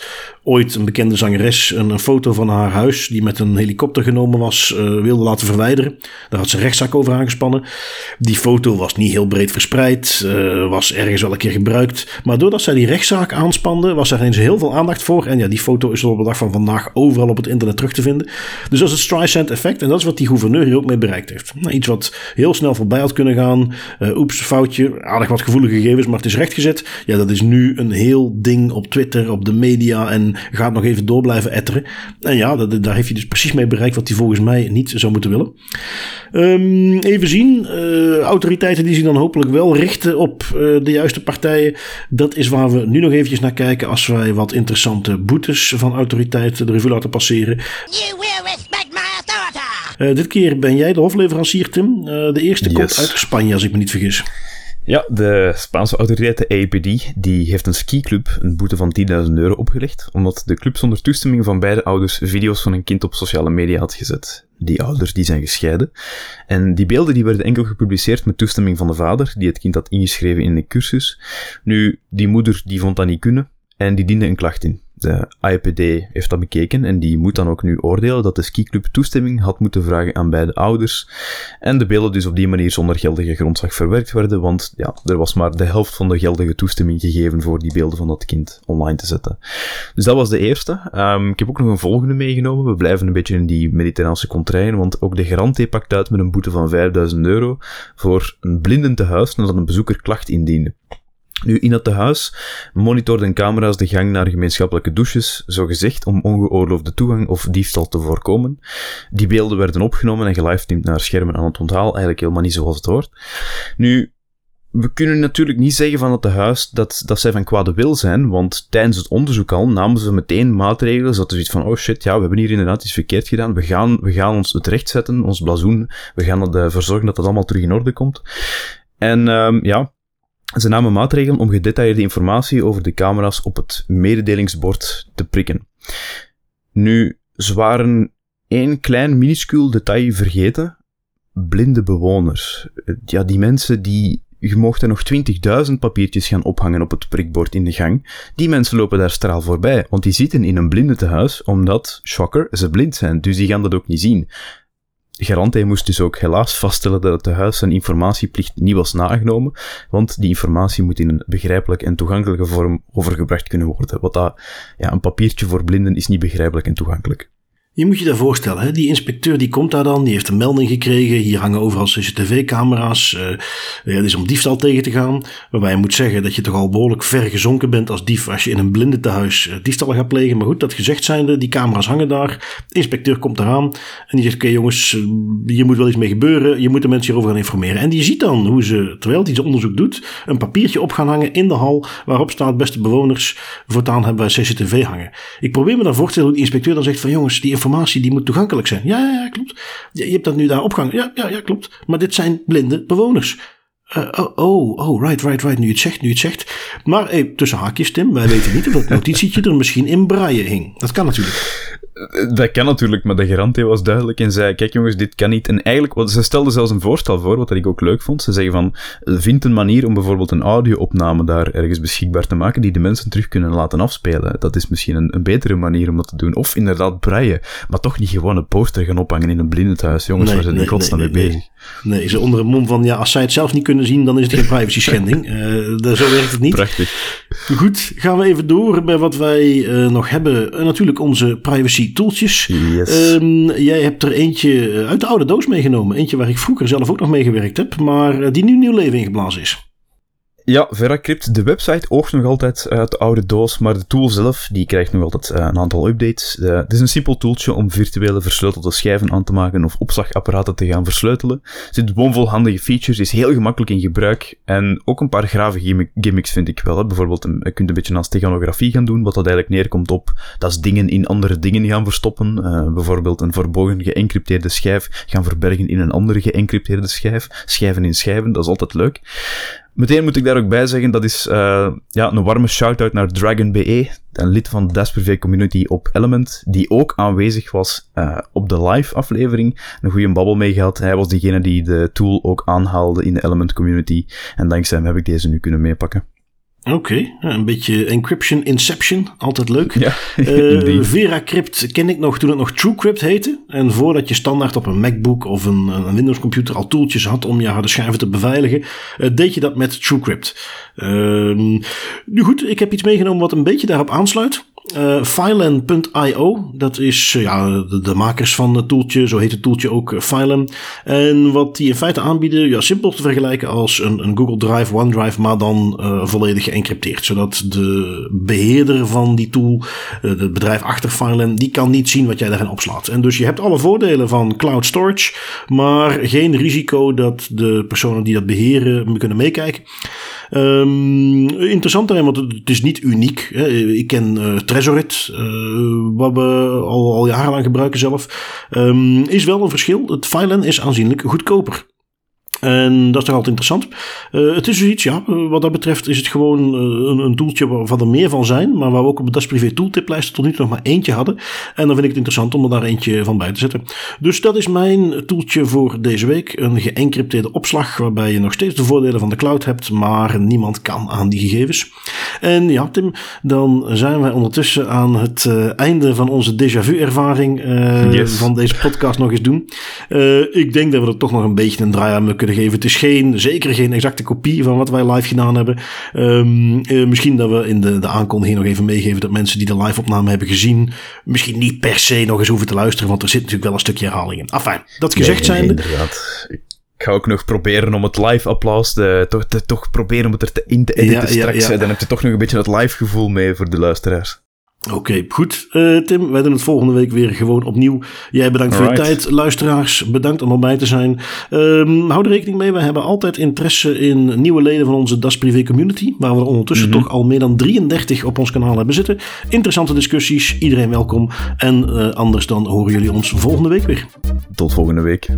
ooit een bekende zangeres een, een, foto van haar huis, die met een helikopter genomen was, uh, wilde laten verwijderen. Daar had ze een rechtszaak over aangespannen. Die foto was niet heel breed verspreid, uh, was ergens wel een keer gebruikt. Maar doordat zij die rechtszaak aanspande, was er ineens heel veel aandacht voor. En ja, die foto is op de dag van vandaag overal op het internet terug te vinden. Dus dat is het Streisand effect. En dat is wat die gouverneur hier ook mee bereikt heeft. Nou, iets wat heel snel voorbij had kunnen gaan. Uh, oeps, foutje. Aardig wat gevoelige gegevens, maar het is rechtgezet. Ja, dat is nu een heel ding op Twitter, op de media en gaat nog even door blijven etteren. En ja, dat, daar heeft hij dus precies mee bereikt wat hij volgens mij niet zou moeten willen. Um, even zien. Uh, autoriteiten die zich dan hopelijk wel richten op uh, de juiste partijen. Dat is waar we nu nog eventjes naar kijken als wij wat interessante boetes van autoriteiten de revue laten passeren. You will respect my authority. Uh, dit keer ben jij de hofleverancier, Tim. de eerste yes. komt uit Spanje, als ik me niet vergis. Ja, de Spaanse autoriteit, de APD, die heeft een skiclub een boete van 10.000 euro opgelegd, omdat de club zonder toestemming van beide ouders video's van een kind op sociale media had gezet. Die ouders die zijn gescheiden. En die beelden die werden enkel gepubliceerd met toestemming van de vader, die het kind had ingeschreven in een cursus. Nu, die moeder die vond dat niet kunnen en die diende een klacht in. De IPD heeft dat bekeken en die moet dan ook nu oordelen dat de skiclub toestemming had moeten vragen aan beide ouders. En de beelden dus op die manier zonder geldige grondslag verwerkt werden, want ja, er was maar de helft van de geldige toestemming gegeven voor die beelden van dat kind online te zetten. Dus dat was de eerste. Um, ik heb ook nog een volgende meegenomen. We blijven een beetje in die mediterraanse contraien, want ook de garante pakt uit met een boete van 5000 euro voor een blinden tehuis nadat een bezoeker klacht indiende. Nu, in het tehuis monitorden camera's de gang naar gemeenschappelijke douches, zo gezegd om ongeoorloofde toegang of diefstal te voorkomen. Die beelden werden opgenomen en gelivestreamd naar schermen aan het onthaal, eigenlijk helemaal niet zoals het hoort. Nu, we kunnen natuurlijk niet zeggen van het tehuis dat, dat zij van kwade wil zijn, want tijdens het onderzoek al namen ze meteen maatregelen, zodat ze iets van, oh shit, ja, we hebben hier inderdaad iets verkeerd gedaan, we gaan, we gaan ons het recht zetten, ons blazoen, we gaan ervoor zorgen dat dat allemaal terug in orde komt. En um, ja, ze namen maatregelen om gedetailleerde informatie over de camera's op het mededelingsbord te prikken. Nu, ze waren één klein minuscuul detail vergeten. Blinde bewoners. Ja, die mensen die je mocht er nog 20.000 papiertjes gaan ophangen op het prikbord in de gang. Die mensen lopen daar straal voorbij, want die zitten in een blinde tehuis, omdat, shocker, ze blind zijn, dus die gaan dat ook niet zien. Garante moest dus ook helaas vaststellen dat het tehuis zijn informatieplicht niet was nagenomen, want die informatie moet in een begrijpelijke en toegankelijke vorm overgebracht kunnen worden. Wat dat, ja, een papiertje voor blinden is niet begrijpelijk en toegankelijk. Je moet je dat voorstellen, hè? die inspecteur die komt daar dan, die heeft een melding gekregen. Hier hangen overal CCTV-camera's. Uh, het is om diefstal tegen te gaan. Waarbij je moet zeggen dat je toch al behoorlijk ver gezonken bent als dief als je in een blinde tehuis uh, diefstal gaat plegen. Maar goed, dat gezegd zijnde, die camera's hangen daar. De inspecteur komt eraan en die zegt: Oké jongens, uh, hier moet wel iets mee gebeuren. Je moet de mensen hierover gaan informeren. En die ziet dan hoe ze, terwijl hij zijn onderzoek doet, een papiertje op gaan hangen in de hal. Waarop staat: Beste bewoners, voortaan hebben wij CCTV hangen. Ik probeer me dan voor te stellen hoe die inspecteur dan zegt: Van jongens, die informatie die moet toegankelijk zijn. Ja, ja, ja klopt. Je, hebt dat nu daar opgehangen. Ja, ja, ja, klopt. Maar dit zijn blinde bewoners. Uh, oh, oh, oh, right, right, right. Nu het zegt, nu het zegt. Maar tussen haakjes, Tim, wij weten niet of dat notitietje er misschien in braaien hing. Dat kan natuurlijk. Dat kan natuurlijk, maar de garante was duidelijk en zei, kijk jongens, dit kan niet. En eigenlijk, ze stelden zelfs een voorstel voor, wat ik ook leuk vond. Ze zeggen van, vind een manier om bijvoorbeeld een audio-opname daar ergens beschikbaar te maken, die de mensen terug kunnen laten afspelen. Dat is misschien een, een betere manier om dat te doen. Of inderdaad breien, maar toch niet gewoon een poster gaan ophangen in een blindenhuis. Jongens, waar zijn die godsnaam mee bezig? Nee, ze onder een mond van, ja, als zij het zelf niet kunnen zien, dan is het geen privacy schending. uh, zo werkt het niet. Prachtig. Goed, gaan we even door bij wat wij uh, nog hebben. Uh, natuurlijk onze privacy tooltjes. Yes. Um, jij hebt er eentje uit de oude doos meegenomen. Eentje waar ik vroeger zelf ook nog mee gewerkt heb, maar die nu nieuw leven ingeblazen is. Ja, Veracrypt, de website oogt nog altijd uit de oude doos, maar de tool zelf die krijgt nog altijd uh, een aantal updates. Uh, het is een simpel tooltje om virtuele versleutelde schijven aan te maken of opslagapparaten te gaan versleutelen. Er zit bomvol handige features, is heel gemakkelijk in gebruik en ook een paar grave gimmicks vind ik wel. Hè. Bijvoorbeeld, je kunt een beetje aan steganografie gaan doen, wat dat eigenlijk neerkomt op dat is dingen in andere dingen gaan verstoppen. Uh, bijvoorbeeld een verborgen geëncrypteerde schijf gaan verbergen in een andere geëncrypteerde schijf. Schijven in schijven, dat is altijd leuk. Meteen moet ik daar ook bij zeggen, dat is uh, ja, een warme shout-out naar DragonBE, een lid van de Dasprivé community op Element, die ook aanwezig was uh, op de live aflevering. Een goede babbel mee gehad. Hij was degene die de tool ook aanhaalde in de Element community. En dankzij hem heb ik deze nu kunnen meepakken. Oké, okay, een beetje encryption inception, altijd leuk. Ja, uh, VeraCrypt ken ik nog toen het nog TrueCrypt heette. En voordat je standaard op een MacBook of een, een Windows computer al tooltjes had om je harde schijven te beveiligen, uh, deed je dat met TrueCrypt. Uh, nu goed, ik heb iets meegenomen wat een beetje daarop aansluit. Uh, dat is uh, ja, de, makers van het toeltje, zo heet het toeltje ook uh. En wat die in feite aanbieden, ja, simpel te vergelijken als een, een Google Drive, OneDrive, maar dan volledig geëncrypteerd. Zodat de beheerder van die tool, het bedrijf achter Filen, die kan niet zien wat jij daarin opslaat. En dus je hebt alle voordelen van cloud storage, maar geen risico dat de personen die dat beheren kunnen meekijken. Um, interessant daarin, want het is niet uniek. Hè. Ik ken uh, Trezorit, uh, wat we al, al jarenlang gebruiken zelf. Um, is wel een verschil. Het filen is aanzienlijk goedkoper. En dat is toch altijd interessant. Uh, het is zoiets, ja, wat dat betreft is het gewoon uh, een, een toeltje waarvan er meer van zijn, maar waar we ook op de Das Privé tooltiplijst tot nu toe nog maar eentje hadden. En dan vind ik het interessant om er daar eentje van bij te zetten. Dus dat is mijn toeltje voor deze week. Een geëncrypteerde opslag waarbij je nog steeds de voordelen van de cloud hebt, maar niemand kan aan die gegevens. En ja, Tim, dan zijn wij ondertussen aan het uh, einde van onze déjà vu ervaring yes. van deze podcast nog eens doen. ik denk dat we er toch nog een beetje een draai aan kunnen geven. Het is geen, zeker geen exacte kopie van wat wij live gedaan hebben. Um, uh, misschien dat we in de, de aankondiging nog even meegeven dat mensen die de live opname hebben gezien, misschien niet per se nog eens hoeven te luisteren, want er zit natuurlijk wel een stukje herhaling in. Enfin, dat gezegd nee, zijnde. inderdaad. Ik ga ook nog proberen om het live applaus te, toch, toch proberen om het er te, in te editen Ja, straks. ja. Dan heb je toch nog een beetje het live gevoel mee voor de luisteraars. Oké, goed. Uh, Tim, wij doen het volgende week weer gewoon opnieuw. Jij bedankt voor je tijd. Luisteraars, bedankt om erbij te zijn. Um, hou er rekening mee, we hebben altijd interesse in nieuwe leden van onze Das Privé community. Waar we er ondertussen Mhm. toch al meer dan 33 op ons kanaal hebben zitten. Interessante discussies, iedereen welkom. En uh, anders dan horen jullie ons volgende week weer. Tot volgende week.